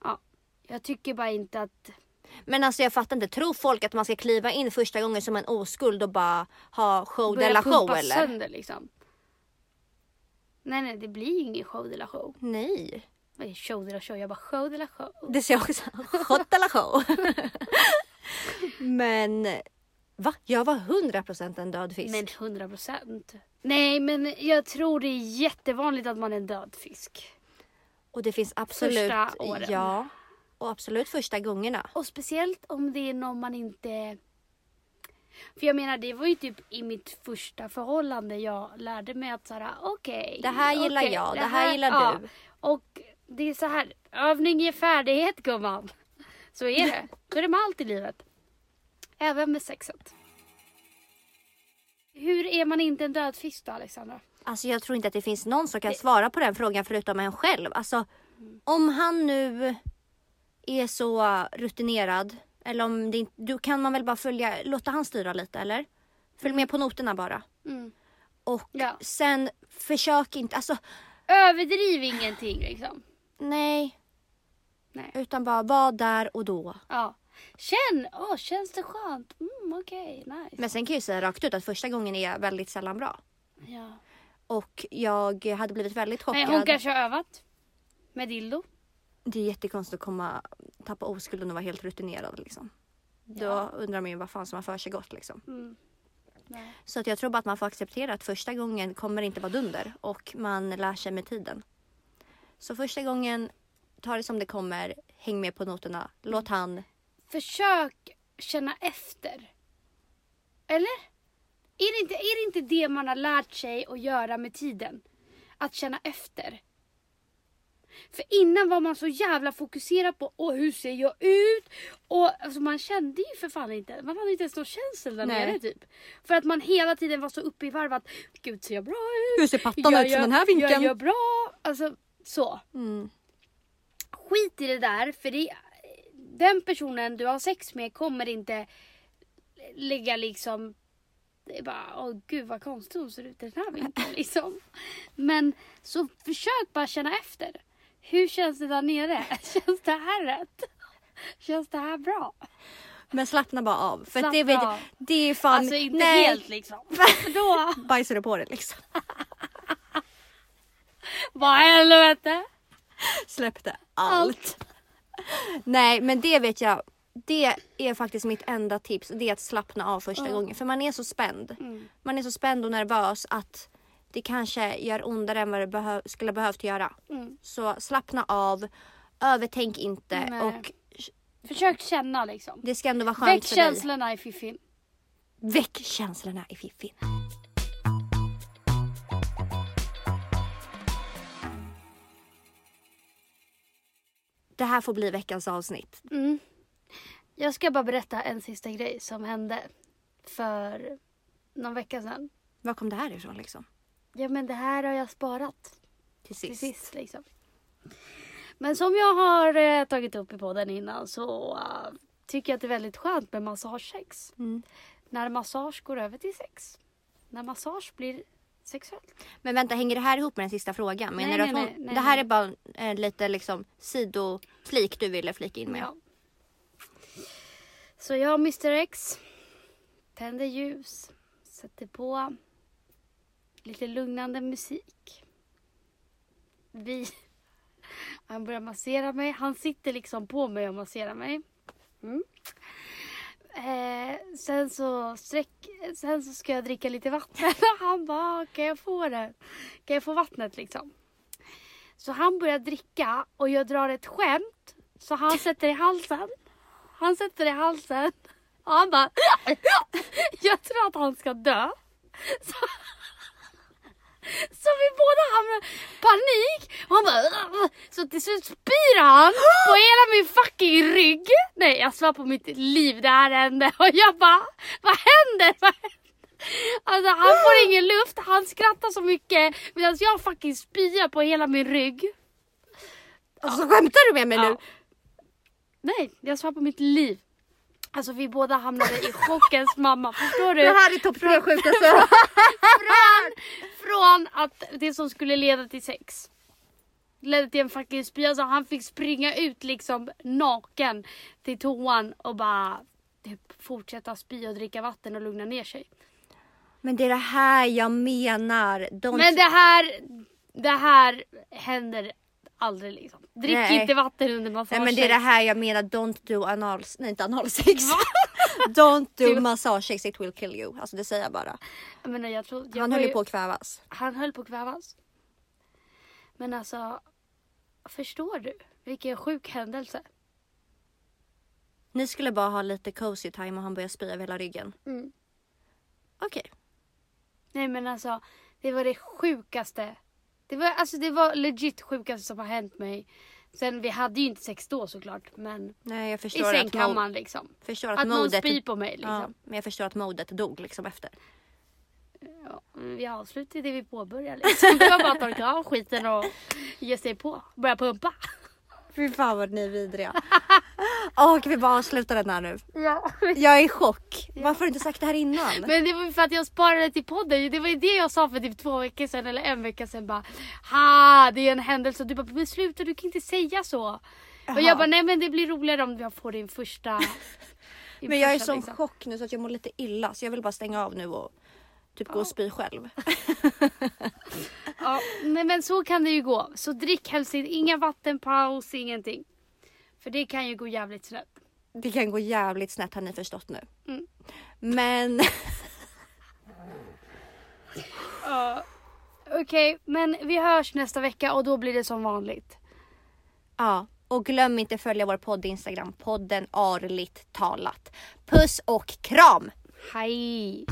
ja, jag tycker bara inte att Men alltså jag fattar inte. Tror folk att man ska kliva in första gången som en oskuld och bara ha show de la show pumpa eller? sönder liksom. Nej nej det blir ju ingen show de la show. Nej. Vad är show de la show? Jag bara show de la show. Det ser jag också. Show de la show. Men va? Jag var 100% en död fisk. Men 100 procent. Nej men jag tror det är jättevanligt att man är en död fisk. Och det finns absolut. Första åren. Ja. Och absolut första gångerna. Och speciellt om det är någon man inte... För jag menar det var ju typ i mitt första förhållande jag lärde mig att såhär okej. Det här gillar okej, jag, det här gillar du. Och det är så här, övning ger färdighet gumman. Så är det. Så är det med allt i livet. Även med sexet. Hur är man inte en död fisk då Alexandra? Alltså jag tror inte att det finns någon som kan svara på den frågan förutom en själv. Alltså om han nu är så rutinerad eller om det inte, då kan man väl bara följa, låta han styra lite eller? Följ med på noterna bara. Mm. Och Ja. sen försök inte, alltså Överdriv ingenting liksom. nej. Nej. Utan bara var där och då. Ja. Känn, åh känns det skönt? Mm, okej, nice. Men sen kan jag ju säga rakt ut att första gången är väldigt sällan bra. Ja. Och jag hade blivit väldigt chockad. Nej, hon kanske har övat. Med dildo. Det är jättekonstigt att komma, tappa oskulden och vara helt rutinerad liksom. Då Ja. undrar man ju vad fan som har för sig gått liksom. Mm. Så att jag tror bara att man får acceptera att första gången kommer inte vara dunder och man lär sig med tiden. Så första gången, ta det som det kommer, häng med på noterna, låt han. Försök känna efter. Eller? Är det, inte, är det inte det man har lärt sig att göra med tiden? Att känna efter. För innan var man så jävla fokuserad på Åh, hur ser jag ut? Och alltså, man kände ju för fan inte, man hade inte ens någon känsel där Nej. nere typ. För att man hela tiden var så uppe i varv att Gud ser jag bra ut? Hur ser pattan ut från den här vinkeln? Jag gör bra. Alltså så. Mm. Skit i det där för det, den personen du har sex med kommer inte lägga liksom det är bara, åh gud vad konstigt hon ser ut i den här vinkeln liksom. Men så försök bara känna efter. Hur känns det där nere? Känns det här rätt? Känns det här bra? Men slappna bara av. För Slappna det, vet, av. det är fan... Alltså inte nej, helt liksom. Då, Bajsar du på det liksom. vad helvete. Släppte allt. Nej men det vet jag. Det är faktiskt mitt enda tips. Det är att slappna av första Ja. gången. För man är så spänd. Mm. Man är så spänd och nervös att det kanske gör ondare än vad det behö- skulle behövt göra. Mm. Så slappna av. Övertänk inte. Nej. Och Försök känna liksom. det ska ändå vara skönt Väck för dig. känslorna i fiffin. Väck känslorna i fiffin. Det här får bli veckans avsnitt. Mm. Jag ska bara berätta en sista grej som hände för någon vecka sedan. Var kom det här ifrån liksom? Ja men det här har jag sparat Till till sist. sist liksom. Men som jag har eh, tagit upp i podden innan så eh, tycker jag att det är väldigt skönt med massagesex. Mm. När massage går över till sex. När massage blir sexuellt. Men vänta, hänger det här ihop med den sista frågan? Menar Nej, du att hon, nej, nej, det här är bara eh, lite liksom sidoflik du ville flika in med? Ja. Så jag och Mr X tänder ljus, sätter på lite lugnande musik. Vi... Han börjar massera mig. Han sitter liksom på mig och masserar mig. Mm. Eh, sen, så sträck, sen så ska jag dricka lite vatten han bara, ah, kan jag få det? Kan jag få vattnet liksom? Så han börjar dricka och jag drar ett skämt. Så han sätter i halsen. Han sätter i halsen. Och han bara... Jag tror att han ska dö. Så så vi båda hamnar panik. Och han bara. Så till slut spyr han på hela min fucking rygg. Nej jag svär på mitt liv det här hände. Och jag bara, vad händer? Vad händer? Alltså han får ingen luft, han skrattar så mycket medan jag fucking spyr på hela min rygg. Alltså skämtar du med mig nu? Ja. Nej, jag svär på mitt liv. Alltså vi båda hamnade i chockens mamma, förstår du? Det här är topp tre sjukaste. Från, från att det som skulle leda till sex ledde till en fucking spya. Alltså han fick springa ut liksom naken till toan och bara typ, fortsätta spy och dricka vatten och lugna ner sig. Men det är det här jag menar. Don't... Men det här, det här händer aldrig liksom. Drick Nej. inte vatten under massage. Nej men det är det här jag menar. Don't do anal... Nej inte analsex. Don't do Du- massagesex it will kill you. Alltså det säger jag bara. Jag menar, jag tror, jag Han höll ju på att kvävas. Han höll på att kvävas. Men alltså, förstår du? Vilken sjuk händelse. Ni skulle bara ha lite cozy time och han började spy över hela ryggen. Mm. Okej. Nej men alltså, det var det sjukaste. Det var, alltså, det var legit sjukaste som har hänt mig. Sen vi hade ju inte sex då såklart men Nej jag i förstår mo- sängkammaren liksom. förstår att, Att någon spyr på mig Ja, liksom. men jag förstår att modet dog liksom efter. Ja, vi avslutade det vi påbörjade liksom. Det var bara att torka av skiten och ge sig på. Börja pumpa. Fy fan vad ni är vidriga. Kan vi bara avsluta den här nu? Ja. Jag är i chock. Varför har du inte sagt det här innan? Men det var ju för att jag sparade till podden. Det var ju det jag sa för typ två veckor sedan eller en vecka sedan bara. Ha, det är en händelse. Och du bara, men sluta du kan inte säga så. Och jag bara, nej men det blir roligare om jag får din första. din Men jag är i första, sån liksom. chock nu så att jag mår lite illa så jag vill bara stänga av nu och typ gå och spy själv. Ja, nej men så kan det ju gå. Så drick helst. Inga vattenpaus, ingenting. För det kan ju gå jävligt snett. Det kan gå jävligt snett har ni förstått nu. Mm. Men Ja. Okej, men vi hörs nästa vecka och då blir det som vanligt. ja, och glöm inte följa vår podd Instagram, podden Arligt talat. Puss och kram! Hej!